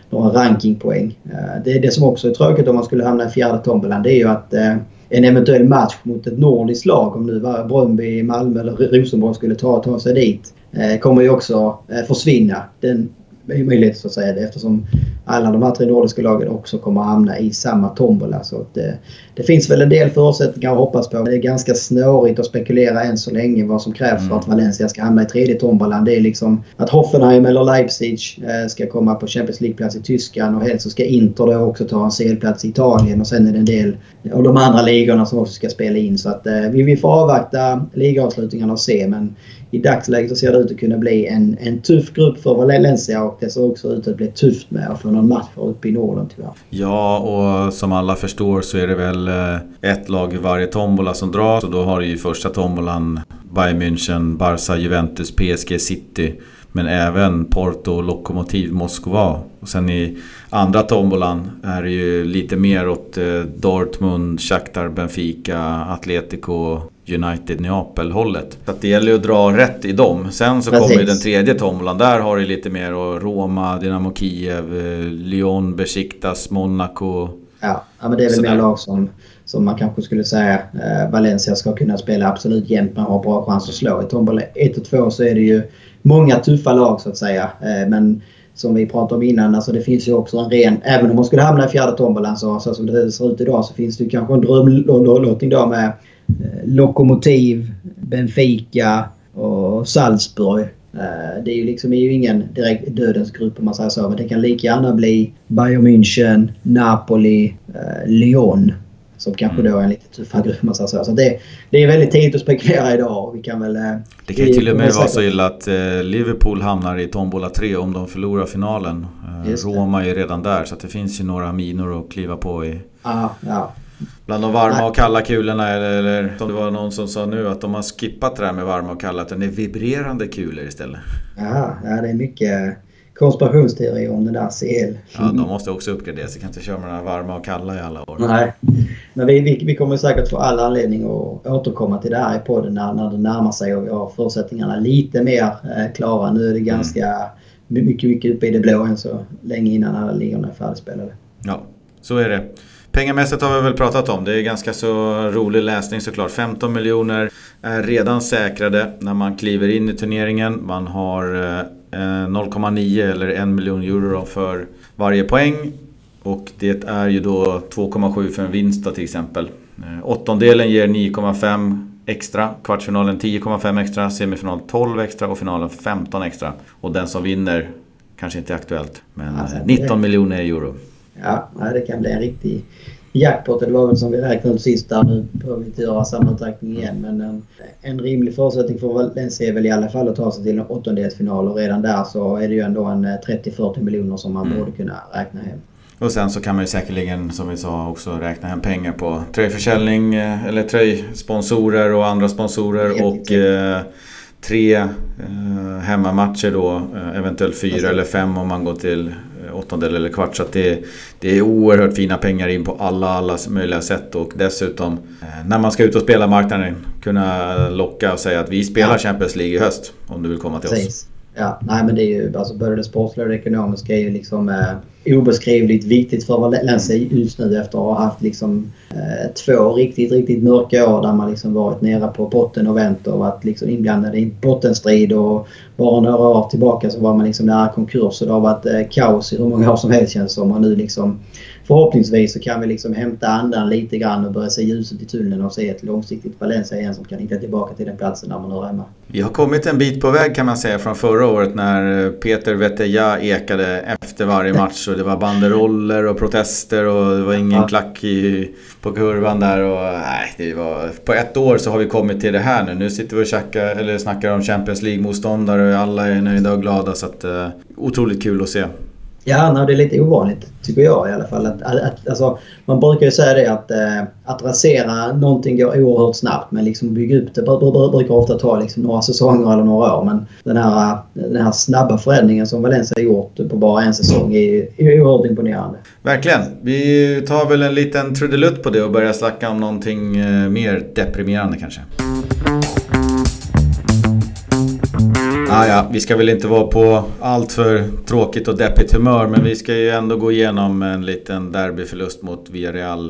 några rankingpoäng. Eh, det, det som också är tråkigt om man skulle hamna i fjärde tombolan det är ju att eh, en eventuell match mot ett nordiskt lag, om nu Bröndby, Malmö eller Rosenborg skulle ta, ta sig dit, eh, kommer ju också försvinna. Den möjlighet så att säga eftersom alla de här tre nordiska lagen också kommer att hamna i samma tombola. Så det, det finns väl en del förutsättningar att hoppas på. Det är ganska snårigt att spekulera än så länge vad som krävs mm. för att Valencia ska hamna i tredje tombolan. Det är liksom att Hoffenheim eller Leipzig eh, ska komma på Champions League-plats i Tyskland och helst så ska Inter då också ta en CL-plats i Italien och sen är det en del av de andra ligorna som också ska spela in. Så att eh, vi, vi får avvakta ligaavslutningarna och se men i dagsläget så ser det ut att kunna bli en, en tuff grupp för Valencia och det ser också ut att bli tufft med att få någon match uppe i Norden tyvärr. Ja, och som alla förstår så är det väl eh, ett lag i varje tombola som dras och då har du ju första tombolan Bayern München, Barca, Juventus, PSG, City. Men även Porto, Lokomotiv, Moskva. Och sen i andra tombolan är det ju lite mer åt eh, Dortmund, Shakhtar, Benfica, Atletico, United Neapel-hållet. Så det gäller ju att dra rätt i dem. Sen så Precis. kommer den tredje tombolan. Där har du lite mer och Roma, Dynamo Kiev, eh, Lyon, Besiktas, Monaco. Ja, men det är väl mer lag som, som man kanske skulle säga eh, Valencia ska kunna spela absolut jämt men har bra chans att slå. I tombola 1 och 2 så är det ju många tuffa lag så att säga. Eh, men som vi pratade om innan, alltså det finns ju också en ren... Även om man skulle hamna i fjärde tombolan så, så som det ser ut idag så finns det ju kanske en drömlottning då med Eh, Lokomotiv, Benfica och Salzburg. Eh, det är ju liksom är ju ingen direkt dödens grupp om man säger så. Men det kan lika gärna bli Bayern München, Napoli, eh, Lyon. Som kanske då är en lite tuffare grupp om man säger så. så det, det är väldigt tidigt att spekulera idag. Vi kan väl, det kan ju till och med vara så illa att Liverpool hamnar i tombola 3 om de förlorar finalen. Roma är redan där så det finns ju några minor att kliva på i. Ja, ja. Bland de varma och kalla kulorna eller, eller som det var någon som sa nu att de har skippat det där med varma och kalla. Att det är vibrerande kulor istället. Ja, ja det är mycket konspirationsteorier om den där CL. Ja, de måste också uppgraderas. De kan inte köra med den varma och kalla i alla år. Nej, men vi, vi, vi kommer säkert få all anledning att återkomma till det här i podden när, när det närmar sig och vi har förutsättningarna lite mer eh, klara. Nu är det ganska mm. mycket, mycket uppe i det blå än så länge innan alla ligorna är färdigspelade. Ja, så är det. Pengamässigt har vi väl pratat om. Det är ganska så rolig läsning såklart. 15 miljoner är redan säkrade när man kliver in i turneringen. Man har 0,9 eh, eller 1 miljon euro för varje poäng. Och det är ju då 2,7 för en vinst då, till exempel. Eh, åttondelen ger 9,5 extra, kvartsfinalen 10,5 extra, semifinal 12 extra och finalen 15 extra. Och den som vinner kanske inte är aktuellt, men alltså, 19 miljoner euro. Ja, det kan bli en riktig jackpot. Det var väl som vi räknade ut sist där. Nu behöver vi inte göra samma uträkning igen. Men en, en rimlig förutsättning för Valencia är väl i alla fall att ta sig till en åttondelsfinal. Och redan där så är det ju ändå en 30-40 eh, miljoner som man mm. borde kunna räkna hem. Och sen så kan man ju säkerligen, som vi sa, också räkna hem pengar på tröjförsäljning eh, eller tröjsponsorer och andra sponsorer. Och eh, tre eh, hemmamatcher då, eh, eventuellt fyra eller fem om man går till åttondel eller kvart. Så det, det är oerhört fina pengar in på alla, alla möjliga sätt. Och dessutom eh, när man ska ut och spela marknaden kunna locka och säga att vi spelar. Champions League i höst. Om du vill komma till Precis. oss. Ja, nej men det är ju alltså både det sportsliga och det ekonomiska är ju liksom eh, obeskrivligt viktigt för Valencia just nu efter att ha haft liksom eh, två riktigt, riktigt mörka år där man liksom varit nere på botten och vänt och varit liksom inblandad i bottenstrid och bara några år tillbaka så var man liksom nära konkurs och det har varit eh, kaos i hur många år som helst känns som. Och nu liksom förhoppningsvis så kan vi liksom hämta andan lite grann och börja se ljuset i tunneln och se ett långsiktigt Valencia igen som kan hitta tillbaka till den platsen där man hör hemma. Vi har kommit en bit på väg kan man säga från förra året när Peter Veteja ekade efter varje match och det var banderoller och protester och det var ingen klack i, på kurvan där och nej, det var, på ett år så har vi kommit till det här nu. Nu sitter vi och tjackar, eller snackar om Champions League-motståndare och alla är nöjda och glada så att uh, otroligt kul att se. Ja, no, det är lite ovanligt tycker jag i alla fall. Att, att, alltså, man brukar ju säga det att, eh, att rasera någonting går oerhört snabbt men liksom bygga upp det brukar ofta ta liksom några säsonger eller några år. Men den här, den här snabba förändringen som Valencia har gjort på bara en säsong är, är oerhört imponerande. Verkligen. Vi tar väl en liten trudelutt på det och börjar snacka om någonting eh, mer deprimerande kanske. Ah, ja, vi ska väl inte vara på allt för tråkigt och deppigt humör men vi ska ju ändå gå igenom en liten derbyförlust mot Villarreal.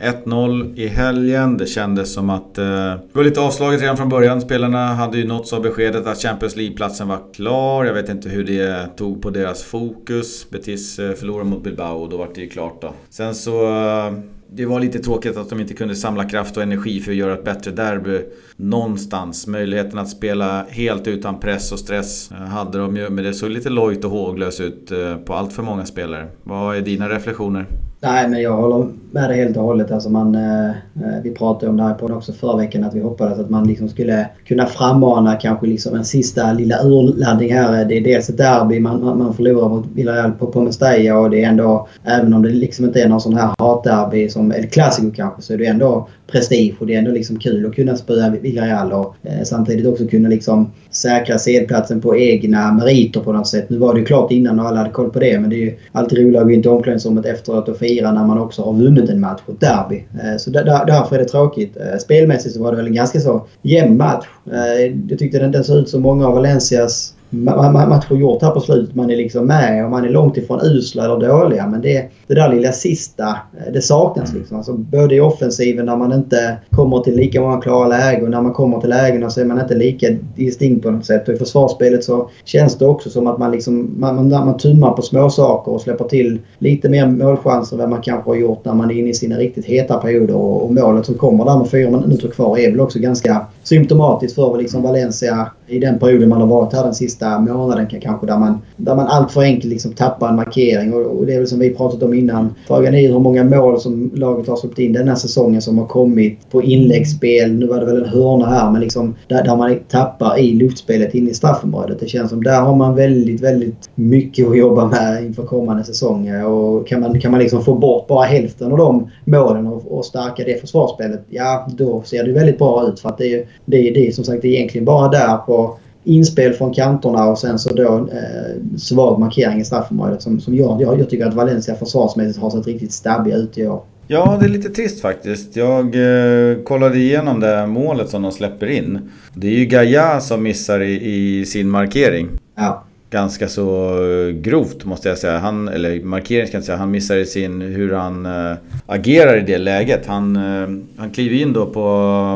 Eh, 1-0 i helgen. Det kändes som att eh, det var lite avslaget redan från början. Spelarna hade ju nåtts av beskedet att Champions League-platsen var klar. Jag vet inte hur det tog på deras fokus. Betis eh, förlorade mot Bilbao och då var det ju klart då. Sen så eh, det var lite tråkigt att de inte kunde samla kraft och energi för att göra ett bättre derby någonstans. Möjligheten att spela helt utan press och stress eh, hade de ju, men det såg lite lojt och håglöst ut eh, på allt för många spelare. Vad är dina reflektioner? Nej, men jag håller med dig helt och hållet. Alltså man, eh, eh vi pratade om det här på också förra veckan att vi hoppades att man liksom skulle kunna frammana kanske liksom en sista lilla urladdning här. Det är dels ett derby, man, man förlorar mot Villarreal på, på Mestalla och det är ändå, även om det liksom inte är någon sån här hatderby som El Clasico kanske, så är det ändå prestige och det är ändå liksom kul att kunna spöa Villarreal och eh, samtidigt också kunna liksom säkra sedplatsen på egna meriter på något sätt. Nu var det ju klart innan och alla hade koll på det men det är ju alltid roligare att gå in till omklädningsrummet efteråt och fira när man också har vunnit en match, ett derby. Eh, så där, därför är det tråkigt. Eh, spelmässigt så var det väl en ganska så jämn match. Eh, jag tyckte den, den såg ut som många av Valencias matcher gjort här på slutet. Man är liksom med och man är långt ifrån usla eller dåliga. Men det, det där lilla sista, eh, det saknas liksom. Alltså, både i offensiven när man inte kommer till lika många klara lägen och när man kommer till lägena så är man inte lika distinkt på något sätt. Och i försvarsspelet så känns det också som att man liksom, man, man, man tummar på små saker och släpper till lite mer målchanser än vad man kanske har gjort när man är inne i sina riktigt heta perioder. Och, och målet som kommer där med fyra minuter kvar är väl också ganska symptomatiskt för liksom Valencia i den perioden man har varit här den sista månaden kanske där man, där man allt för enkelt liksom tappar en markering. Och, och det är väl som vi pratat om innan. Frågan är hur många mål som laget har släppt in den här säsongen som har kommit på inläggsspel. Nu var det väl en hörna här men liksom där, där man tappar i luftspelet in i straffområdet. Det känns som där har man väldigt, väldigt mycket att jobba med inför kommande säsonger. Och kan man, kan man liksom få bort bara hälften av de målen och, och stärka det försvarsspelet, ja då ser det väldigt bra ut. För att det är, det är, det är som sagt egentligen bara där på inspel från kanterna och sen så då eh, svag markering i straffområdet som, som jag, jag, jag tycker att Valencia försvarsmässigt har sett riktigt stabbiga ut i år. Ja, det är lite trist faktiskt. Jag eh, kollade igenom det målet som de släpper in. Det är ju Gaia som missar i, i sin markering. Ja ganska så grovt måste jag säga. Han, eller markering ska jag säga. Han missar i sin hur han äh, agerar i det läget. Han, äh, han kliver in då på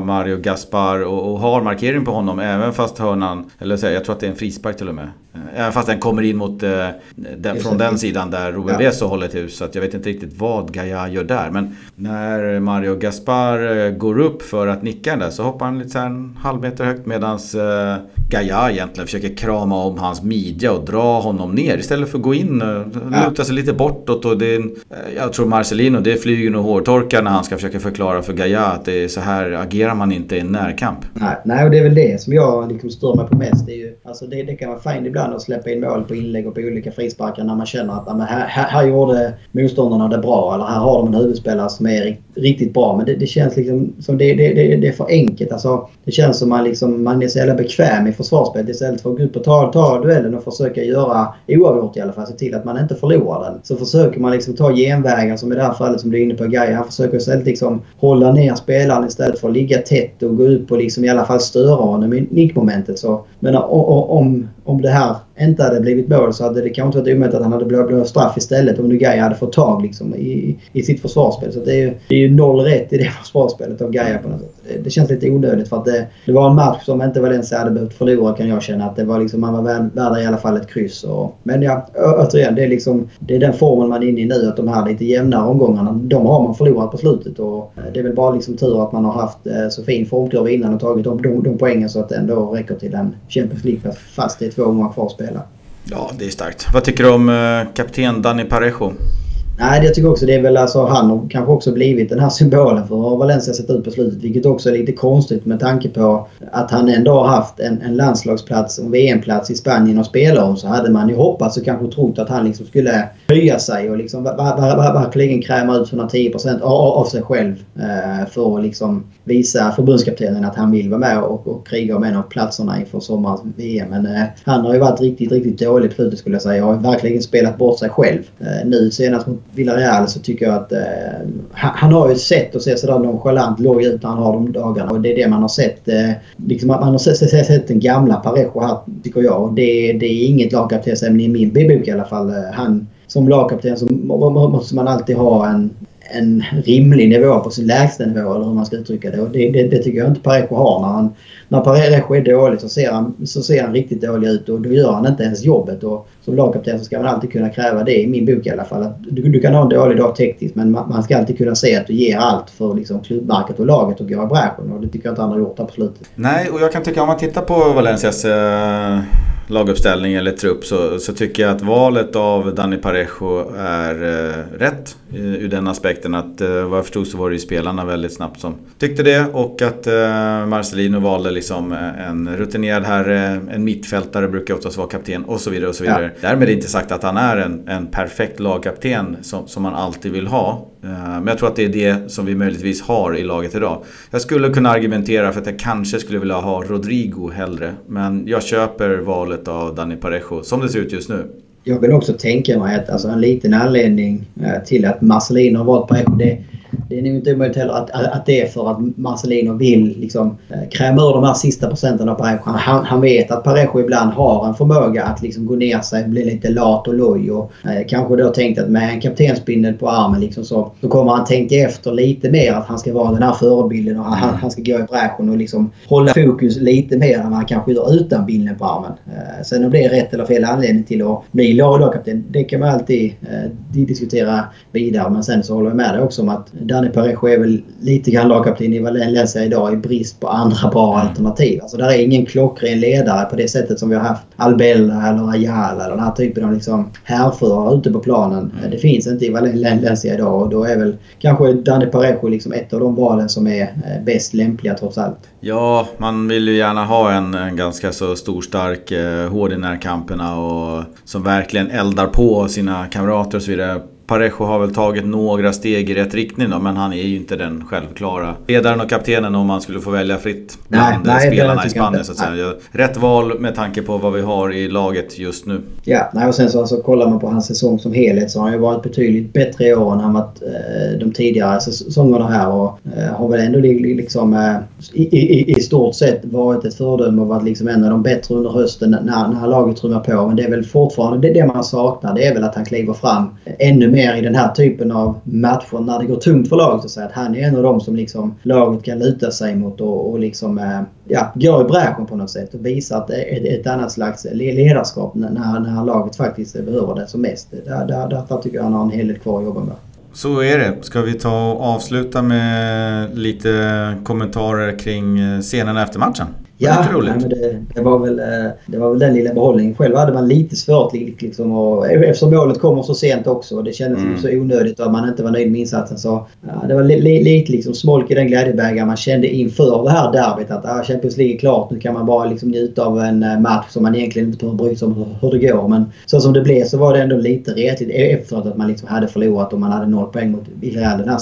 Mario Gaspar och, och, har markering på honom även fast hörnan, eller så, jag tror att det är en frispark till och med. Även fast den kommer in mot, äh, den, från den sidan där Ruben ja. Veso håller till. Så att jag vet inte riktigt vad Gaia gör där. Men när Mario Gaspar går upp för att nicka den där så hoppar han lite så en halv meter högt medans Gaia egentligen försöker krama om hans midja och dra honom ner istället för att gå in och ja. luta sig lite bortåt. Och det, jag tror Marcelino, det flyger nog hårtorkar när han ska försöka förklara för Gaia att det är så här agerar man inte i en närkamp. Nej, nej och det är väl det som jag liksom stör mig på mest. Det, är ju, alltså det, det kan vara fint ibland att släppa in mål på inlägg och på olika frisparkar när man känner att här, här, här gjorde motståndarna det bra eller här har de en huvudspelare som är riktigt bra. Men det, det känns liksom som det, det, det, det, är för enkelt. Alltså, det känns som man, liksom, man är så jävla bekväm i försvarsspelet istället för att gå upp och ta, ta duellen och försöka göra oavgjort i alla fall. Se till att man inte förlorar den. Så försöker man liksom ta genvägar som i det här fallet som du är inne på Gaia. Han försöker istället liksom hålla ner spelaren istället för att ligga tätt och gå upp och liksom i alla fall störa honom i nickmomentet. Så, men om, om det här inte hade blivit mål så hade det kanske inte varit omöjligt att han hade blivit straff istället om nu Gaia hade fått tag liksom, i, i sitt försvarsspel. Så det är, ju, det är ju noll rätt i det försvarsspelet av Gaia på något sätt. Det känns lite onödigt för att det, det var en match som inte Valencia hade behövt förlora kan jag känna. Att det var liksom, man var värd i alla fall ett kryss. Och, men ja, återigen, det är, liksom, det är den formen man är inne i nu. Att de här lite jämnare omgångarna, de har man förlorat på slutet. Och eh, det är väl bara liksom tur att man har haft eh, så fin formkurva innan och tagit de, de, de poängen så att det ändå räcker till en Champions League fast det är två omgångar kvar att spela. Ja, det är starkt. Vad tycker du om eh, kapten Danny Parejo? Nej, jag tycker också det är väl alltså han har kanske också blivit den här symbolen för hur Valencia sett ut på slutet. Vilket också är lite konstigt med tanke på att han ändå har haft en, en landslagsplats och VM-plats i Spanien och spela om. Så hade man ju hoppats och kanske trott att han liksom skulle höja sig och liksom verkligen kräma ut 110% av, av sig själv. Eh, för att liksom visa förbundskaptenen att han vill vara med och, och kriga om en av platserna inför sommarens VM. Men eh, han har ju varit riktigt, riktigt dålig på slutet skulle jag säga. Och har verkligen spelat bort sig själv. Eh, nu senast mot Villarreal så tycker jag att eh, han, har ju ett sätt att se sådär nonchalant låg ut när han har de dagarna. Och det är det man har sett. Eh, liksom man har sett, sett, sett den gamla Parejo här tycker jag. Och det, det är inget lagkaptensämne i min bok i alla fall. Eh, han, som lagkapten så måste man alltid ha en, en rimlig nivå på sin lägsta nivå eller hur man ska uttrycka det. Och det, det, det tycker jag inte Parejo har. När, han, när Parejo är dålig så ser, han, så ser han riktigt dålig ut och då gör han inte ens jobbet. Och som lagkapten så ska man alltid kunna kräva det, i min bok i alla fall. Att du, du kan ha en dålig dag tekniskt men man, man, ska alltid kunna se att du ger allt för liksom, klubbmärket och laget och gå i bräschen. Och det tycker jag inte han har gjort här på slutet. Nej, och jag kan tycka om man tittar på Valencias eh laguppställning eller trupp så, så tycker jag att valet av Dani Parejo är eh, rätt. Ur den aspekten att eh, vad jag förstod så var det ju spelarna väldigt snabbt som tyckte det. Och att eh, Marcelino valde liksom eh, en rutinerad herre, en mittfältare brukar oftast vara kapten och så vidare. och så vidare. Ja. Därmed inte sagt att han är en, en perfekt lagkapten som, som man alltid vill ha. Eh, men jag tror att det är det som vi möjligtvis har i laget idag. Jag skulle kunna argumentera för att jag kanske skulle vilja ha Rodrigo hellre. Men jag köper valet av Dani Parejo som det ser ut just nu. Jag vill också tänka mig att alltså, en liten anledning eh, till att Marcelino har valt Parejo det det är nog inte omöjligt heller att, att det är för att Marcelino vill liksom, eh, kräma ur de här sista procenten av Parejo. Han, han vet att Parejo ibland har en förmåga att liksom gå ner sig, bli lite lat och loj. Och, eh, kanske då tänkt att med en kaptensbindel på armen liksom så, så kommer han tänka efter lite mer att han ska vara den här förebilden och han, han ska gå i bräschen och liksom hålla fokus lite mer än vad han kanske gör utan bindeln på armen. Eh, sen om det är rätt eller fel anledning till att bli lagkapten, det kan man alltid eh, diskutera vidare. Men sen så håller jag med dig också om att Dani Parejo är väl lite grann lagkapten i Valencia idag i brist på andra bra mm. alternativ. Alltså där är ingen klockren ledare på det sättet som vi har haft Albella eller Ayala eller den här typen av liksom härförare ute på planen. Mm. Det finns inte i Valencia idag och då är väl kanske Dani Parejo liksom ett av de valen som är eh, bäst lämpliga trots allt. Ja, man vill ju gärna ha en, en ganska så stor, stark, eh, hård i närkamperna och som verkligen eldar på sina kamrater och så vidare. Parejo har väl tagit några steg i rätt riktning då, men han är ju inte den självklara ledaren och kaptenen om man skulle få välja fritt bland nej, spelarna nej, i Spanien. Så att säga. Rätt val med tanke på vad vi har i laget just nu. Ja, nej, och sen så alltså, kollar man på hans säsong som helhet så har han ju varit betydligt bättre i år än han varit eh, de tidigare säsongerna här och eh, har väl ändå liksom eh, i, i, i, stort sett varit ett föredöme och varit liksom en av de bättre under hösten när, när laget trummar på. Men det är väl fortfarande det, det man saknar. Det är väl att han kliver fram ännu mer i den här typen av matcher när det går tungt för laget. Så att han är en av dem som liksom laget kan luta sig mot och, och liksom, eh, ja, går i bräschen på något sätt och visar att det är ett annat slags ledarskap när, när laget faktiskt behöver det som mest. Där, där, där tycker jag han har en hel del kvar att jobba med. Så är det. Ska vi ta och avsluta med lite kommentarer kring eh, scenen efter matchen? Ja, nej, men det, det, var väl, eh, det var väl den lilla behållningen. Själv hade man lite svårt liksom, och, eftersom målet kommer så sent också. Det kändes mm. så onödigt och man inte var nöjd med insatsen. Så, ja, det var li, li, lite liksom smolk i den glädjebägaren man kände inför det här derbyt. Att ah, Champions League är klart. Nu kan man bara liksom njuta av en eh, match som man egentligen inte behöver bry sig om hur, det går. Men så som det blev så var det ändå lite retligt efteråt att man liksom hade förlorat och man hade noll poäng mot Villarreal den här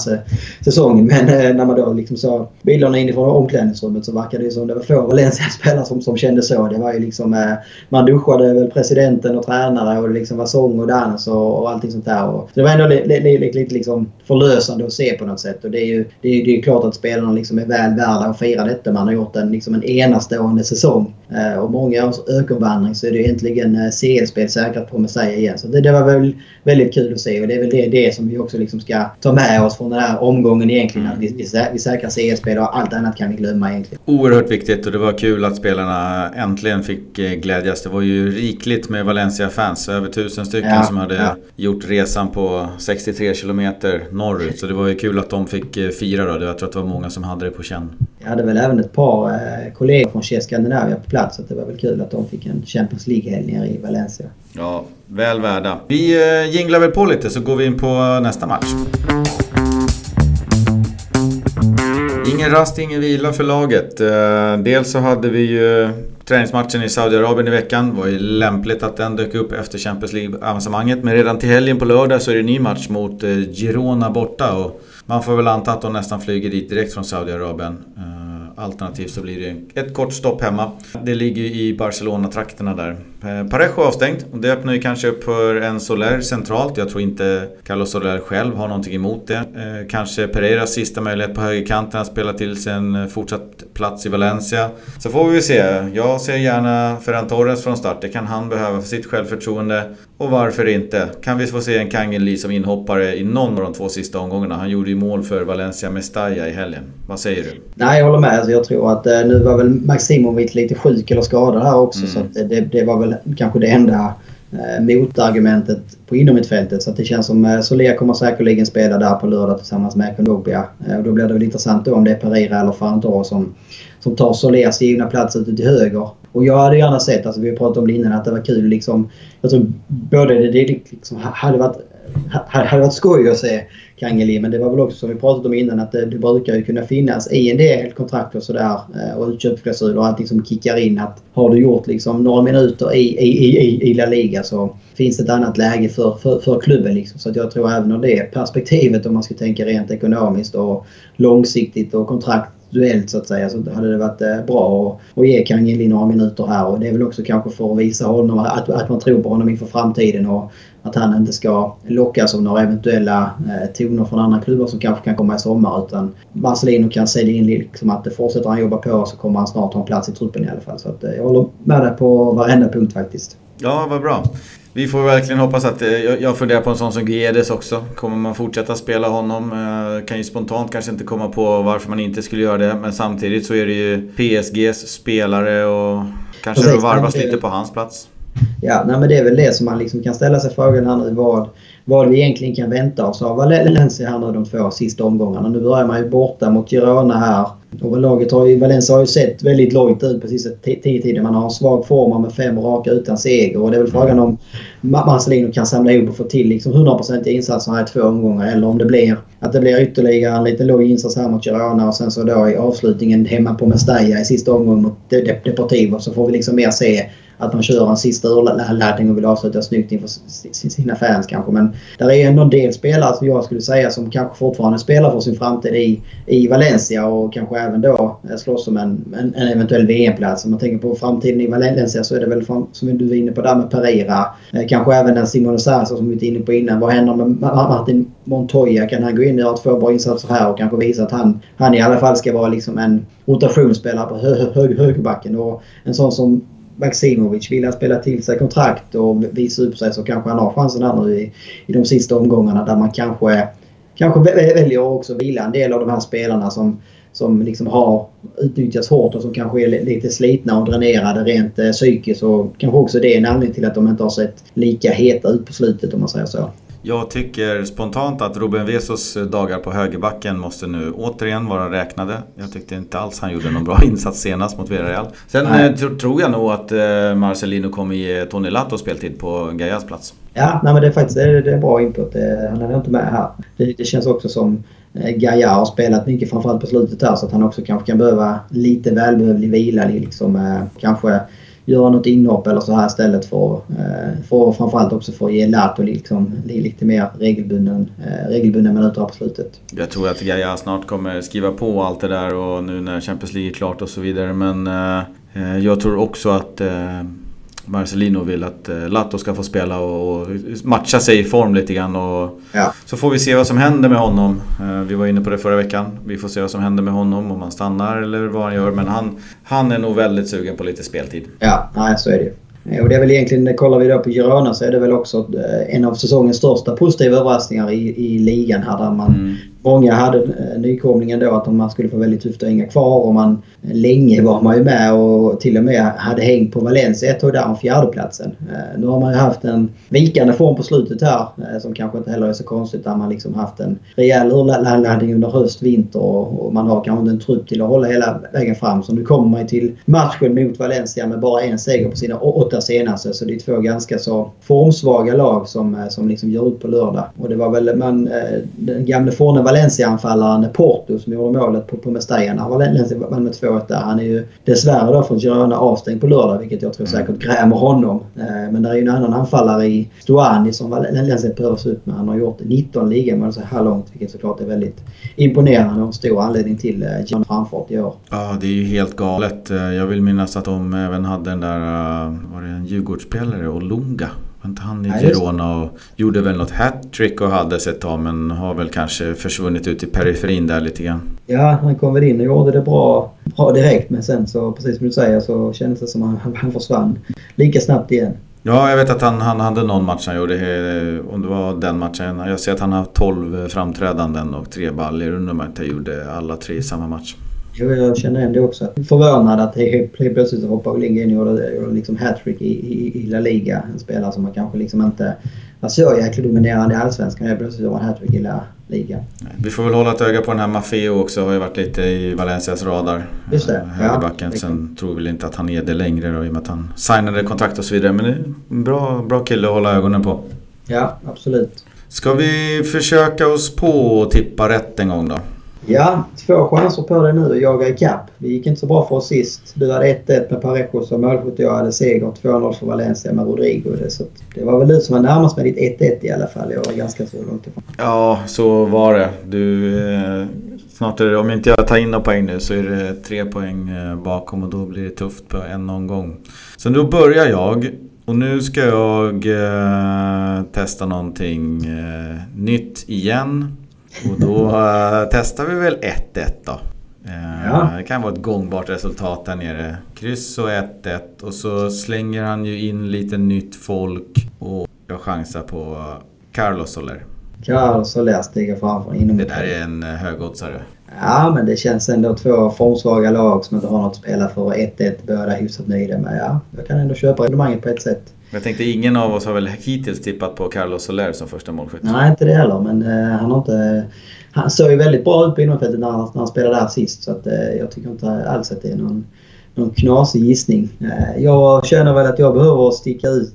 säsongen. Men eh, när man då liksom såg bilderna inifrån omklädningsrummet så verkade det som det var få Valencia-spelare som, som kände så. Det var ju liksom, eh, man duschade väl presidenten och tränare och det liksom var sång och dans och, och allting sånt där. Och det var ändå lite li, li, li, liksom förlösande att se på något sätt. Och det är ju det är, det är klart att spelarna liksom är väl värda att fira detta. Man har gjort en, liksom en enastående säsong. Eh, och många års ökenvandring så är det äntligen eh, CL-spel säkrat på Messiah igen. Så det, det, var väl väldigt kul att se och det är väl det, det som vi också liksom ska ta med oss från den här omgången egentligen. Att vi, vi, vi säkrar CL-spel och allt annat kan vi glömma egentligen. Oerhört viktigt och det var kul att spelarna äntligen fick eh, glädjas. Det var ju rikligt med Valencia-fans. Över tusen stycken ja, som hade ja. gjort resan på 63 kilometer norrut. Så det var ju kul att de fick fira då. Jag tror att det var många som hade det på känn. Jag hade väl även ett par kollegor från Chess Scandinavia på plats. Så det var väl kul att de fick en Champions League-helg nere i Valencia. Ja, väl värda. Vi eh, jinglar väl på lite så går vi in på nästa match. Mm. Ingen rast, ingen vila för laget. Eh, dels så hade vi ju träningsmatchen i Saudiarabien i veckan. Det var ju lämpligt att den dök upp efter Champions League-avancemanget. Men redan till helgen på lördag så är det en ny match mot eh, Girona borta. Och man får väl anta att de nästan flyger dit direkt från Saudiarabien. Eh, alternativt så blir det ett kort stopp hemma. Det ligger ju i Barcelona-trakterna där. Eh, Parejo avstängd och det öppnar ju kanske upp för en Soler centralt. Jag tror inte Carlos Soler själv har någonting emot det. Eh, kanske Pereiras sista möjlighet på högerkanten att spela till sig en fortsatt plats i Valencia. Så får vi se. Jag ser gärna Ferran Torres från start. Det kan han behöva för sitt självförtroende. Och varför inte? Kan vi få se en Kangeli som inhoppare i någon av de två sista omgångarna? Han gjorde ju mål för Valencia Mestalla i helgen. Vad säger du? Nej, jag håller med. Alltså, jag tror att eh, nu var väl Maximovic lite sjuk eller skadad här också. Mm. Så det, det, var väl kanske det enda eh, motargumentet på innermittfältet. Så det känns som eh, Solea kommer säkerligen spela där på lördag tillsammans med Kondogbia. Eh, och då blir det väl intressant då om det är Pereira eller Fantoro som, som tar Soleas givna plats ute till höger. Och jag hade gärna sett, alltså vi har pratat om det innan, att det var kul liksom. Jag tror både det, det liksom, hade varit hade varit skoj att se Kangeli men det var väl också som vi pratat om innan att det, det brukar ju kunna finnas i en del kontrakt och sådär eh, och utköpsklausuler och allting som kickar in att har du gjort liksom några minuter i, i, i, i La Liga så finns det ett annat läge för, för, för klubben. Liksom. Så att jag tror även ur det perspektivet om man ska tänka rent ekonomiskt och långsiktigt och kontrakt duellt så att säga så hade det varit eh, bra att, ge Kangeli några minuter här och det är väl också kanske för att visa honom att, att man tror på honom inför framtiden och att han inte ska lockas av några eventuella eh, toner från andra klubbar som kanske kan komma i sommar utan Marcelino kan sälja in liksom att fortsätter han jobba på så kommer han snart ha en plats i truppen i alla fall. Så att, eh, jag håller med dig på varenda punkt faktiskt. Ja, vad bra. Vi får verkligen hoppas att... Eh, jag funderar på en sån som Guedes också. Kommer man fortsätta spela honom? Eh, kan ju spontant kanske inte komma på varför man inte skulle göra det. Men samtidigt så är det ju PSGs spelare och kanske Precis, varvas lite på hans plats. Ja, nej, men det är väl det som man liksom kan ställa sig frågan här nu. Vad, vad vi egentligen kan vänta oss av Valencia här nu de två sista omgångarna. Nu börjar man ju borta mot Girona här. Och laget har ju, Valencia har ju sett väldigt lojt ut på sista tiden. Man har en svag form med fem raka utan seger. Och det är väl frågan om Marcelino kan samla ihop och få till liksom 100% insatser här i två omgångar. Eller om det blir att det blir ytterligare en lite låg insats här mot Girona och sen så då i avslutningen hemma på Mestalla i sista omgången mot Deportivo. Så får vi liksom mer se att man kör en sista urladdning och vill avsluta snyggt inför sina fans kanske. Men där är ändå en del spelare som jag skulle säga som kanske fortfarande spelar för sin framtid i, i Valencia och kanske även då eh, slåss om en, en, en eventuell VM-plats. Om man tänker på framtiden i Valencia så är det väl som du var inne på där med Pereira. Eh, kanske även den Simon Sarsa som vi var inne på innan. Vad händer med Martin Montoya? Kan han gå in och göra två bra insatser här och kanske visa att han, han i alla fall ska vara liksom en rotationsspelare på hö, hö, högerbacken. Och en sån som Maximovic vill han spela till sig kontrakt och visa upp sig så kanske han har chansen här nu i, i de sista omgångarna där man kanske, kanske väljer också vila en del av de här spelarna som, som liksom har utnyttjats hårt och som kanske är lite slitna och dränerade rent eh, psykiskt. Och kanske också det är en anledning till att de inte har sett lika heta ut på slutet om man säger så. Jag tycker spontant att Ruben Vesos dagar på högerbacken måste nu återigen vara räknade. Jag tyckte inte alls han gjorde någon bra insats senast mot Villarreal. Sen eh, tror jag nog att eh, Marcelino kommer ge Tony Lato speltid på Gaias plats. Ja, nej, men det är faktiskt det är, det är bra input. Han är inte med här. Det, det känns också som eh, Eh, Gaia har spelat mycket framförallt på slutet här så att han också kanske kan behöva lite välbehövlig vila. Liksom, eh, kanske göra något inhopp eller så här istället för, eh, för framförallt också för att ge Lato liksom, lite mer regelbunden, eh, regelbundna minuter på slutet. Jag tror att Gaia snart kommer skriva på allt det där och nu när Champions League är klart och så vidare men eh, eh jag tror också att Marcelino vill att eh, Lato ska få spela och matcha sig i form lite grann. Och ja. Så får vi se vad som händer med honom. Eh, vi var inne på det förra veckan. Vi får se vad som händer med honom, om han stannar eller vad han gör. Men han, han är nog väldigt sugen på lite speltid. Ja, nej, så är det ju. Och det är väl egentligen, kollar vi då på Girona så är det väl också eh, en av säsongens största positiva överraskningar i, i ligan här där man mm. Många hade eh, nykomlingen då att man skulle få väldigt tufft typ att hänga kvar och man eh, länge var man ju med och till och med hade hängt på Valencia ett tag där om fjärdeplatsen. Eh, nu har man ju haft en vikande form på slutet här som kanske inte heller är så konstigt där man liksom haft en rejäl urladdning under höst, vinter och man har kanske inte en trupp till att hålla hela vägen fram. Så nu kommer man ju till matchen mot Valencia med bara en seger på sina åtta senaste. Så det är två ganska så formsvaga lag som, som liksom gör upp på lördag. Och det var väl man, den gamle forne Valencia-anfallaren Porto som gjorde målet på, på Mestalla när Valencia vann med 2-1 där. Han är ju dessvärre då från Girona avstängd på lördag vilket jag tror säkert grämer honom. Eh, men det är ju en annan anfallare i Stuani som Valencia se upp med. Han har gjort 19 ligamål så här långt vilket såklart är väldigt imponerande och en stor anledning till eh, Girona framfart i år. Ja, det är ju helt galet. Jag vill minnas att de även hade den där, var det en Djurgårdsspelare, Olunga var inte han i Girona och gjorde väl något hattrick och hade sig ett tag men har väl kanske försvunnit ut i periferin där lite grann. Ja, han kom väl in och gjorde det bra, bra direkt men sen så precis som du säger så kändes det som att han, han försvann lika snabbt igen. Ja, jag vet att han, han hade någon match han gjorde, om det var den matchen. Jag ser att han har 12 framträdanden och tre baller. Undrar om han inte gjorde alla tre i samma match. Jo, jag känner det också. Förvånad att helt plötsligt hoppade Lindgren in och gjorde liksom hattrick i, i, i La Liga. En spelare som man kanske liksom inte var så jäkla dominerande i Allsvenskan. Helt plötsligt gjorde han hattrick i La Liga. Vi får väl hålla ett öga på den här Maffeo också. Har ju varit lite i Valencias radar. Just det. Högerbacken. Ja, Sen tror vi väl inte att han är det längre då, i och med att han signade kontrakt och så vidare. Men det är en bra, bra kille att hålla ögonen på. Ja, absolut. Ska vi försöka oss på att tippa rätt en gång då? Ja, två chanser på dig nu att jaga ikapp. Det gick inte så bra för oss sist. Du hade 1-1 med Parejo som målskytt och jag hade seger 2-0 för Valencia med Rodrigo. Så det var väl du som var närmast med ditt 1-1 i alla fall. Jag var ganska så långt ifrån. Ja, så var det. Du, eh, snart är det, om inte jag tar in några poäng nu så är det tre poäng eh, bakom och då blir det tufft på en omgång. Så då börjar jag. Och nu ska jag eh, testa någonting eh, nytt igen. Och då uh, testar vi väl 1-1 då. Uh, ja. Det kan vara ett gångbart resultat där nere. Kryss och 1-1 och så slänger han ju in lite nytt folk och jag chansar på Carlos Soler. Carlos Soler stiger fram från inom Det där är en eh, högoddsare. Ja, men det känns ändå två formsvaga lag som inte har något att spela för. 1-1, båda hyfsat nöjda med. Ja, jag kan ändå köpa resonemanget på ett sätt. Jag tänkte ingen av oss har väl hittills tippat på Carlos Soler som första målskytt? Nej, inte det heller. Men uh, han har inte... Han såg ju väldigt bra ut på innerfältet när, när han spelade där sist. Så att, uh, jag tycker inte alls att det är någon, någon knasig gissning. Uh, jag känner väl att jag behöver sticka ut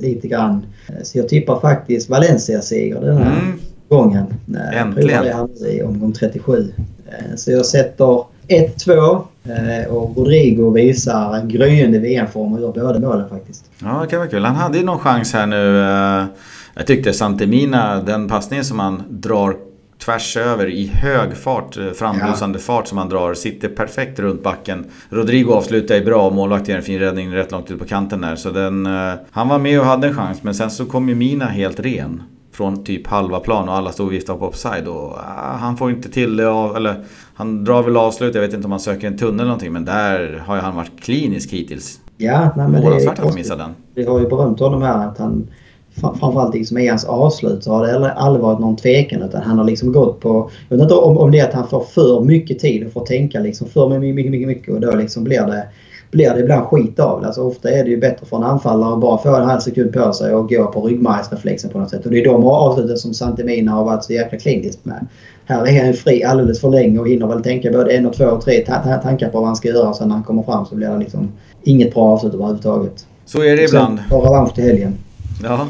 lite grann. så jag tippar faktiskt Valencia-seger den här mm. gången. Äntligen! Jag det i omgång 37. så jag sätter 1-2 Eh, och Rodrigo visar en gryende VM-form och gör båda målen faktiskt. Ja, det kan vara kul. Han hade ju någon chans här nu. Eh, jag tyckte Santemina, den passningen som han drar tvärs över i hög fart, eh, frambusande ja. fart som han drar, sitter perfekt runt backen. Rodrigo avslutar ju bra och målvakten gör en fin räddning rätt långt ut på kanten där. Så den, han var med och hade en chans men sen så kom ju Mina helt ren från typ halva plan och alla stod och viftade på offside. Och, ah, han får inte till det av, eller han drar väl avslut. Jag vet inte om han söker en tunnel eller någonting. Men där har ju han varit klinisk hittills. Ja, nej, men det är att missade den. Vi har ju berömt honom här att han framförallt liksom i hans avslut så har det aldrig varit någon tvekan utan han har liksom gått på... Jag vet inte om, om det är att han får för mycket tid och får tänka liksom för mycket, mycket, mycket, mycket och då liksom blir det blir det ibland skit av det. Alltså ofta är det ju bättre för en anfallare att bara få en halv sekund på sig och gå på ryggmärgsreflexen på något sätt. Och det är de avsluten som Santemina har varit så jäkla kliniskt med. Här är han fri alldeles för länge och hinner väl tänka både en och två och tre tankar på vad han ska göra. Sen när han kommer fram så blir det liksom inget bra avslut överhuvudtaget. Så är det ibland. Så, revansch till helgen. Ja.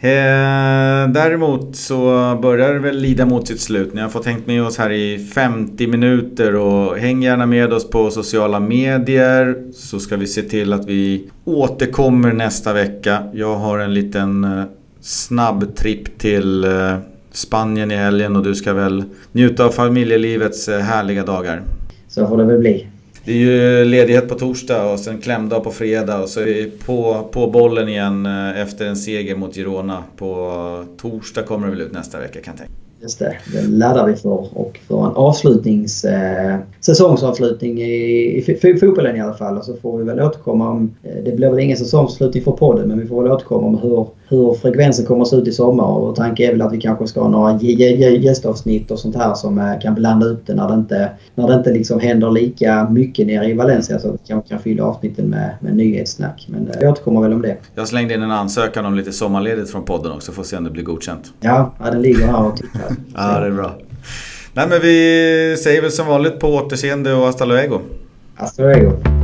Eh, däremot så börjar det väl lida mot sitt slut. Ni har fått hängt med oss här i 50 minuter och häng gärna med oss på sociala medier så ska vi se till att vi återkommer nästa vecka. Jag har en liten eh, snabb tripp till eh, Spanien i helgen och du ska väl njuta av familjelivets eh, härliga dagar. Så får det väl bli. Det är ju ledighet på torsdag och sen klämdag på fredag och så är vi på, på bollen igen eh, efter en seger mot Girona. På torsdag kommer det väl ut nästa vecka kan jag tänka Just det, det laddar vi för. Och för en avslutnings, eh, säsongsavslutning i, i fotbollen i alla fall. Och så får vi väl återkomma om... Eh, det blir väl ingen säsongsavslutning för podden men vi får väl återkomma om hur, hur frekvensen kommer att se ut i sommar. Och tanken är väl att vi kanske ska ha några gästavsnitt och sånt här som eh, kan blanda upp det när det inte, när det inte liksom händer lika mycket nere i Valencia. Så att vi kanske kan fylla avsnitten med, med nyhetssnack. Men eh, vi återkommer väl om det. Jag slängde in en ansökan om lite sommarledigt från podden också. Får se om det blir godkänt. Ja, ja den ligger här och tittar ja, det är bra. Nej men vi säger väl som vanligt på återseende och hasta luego. Hasta luego.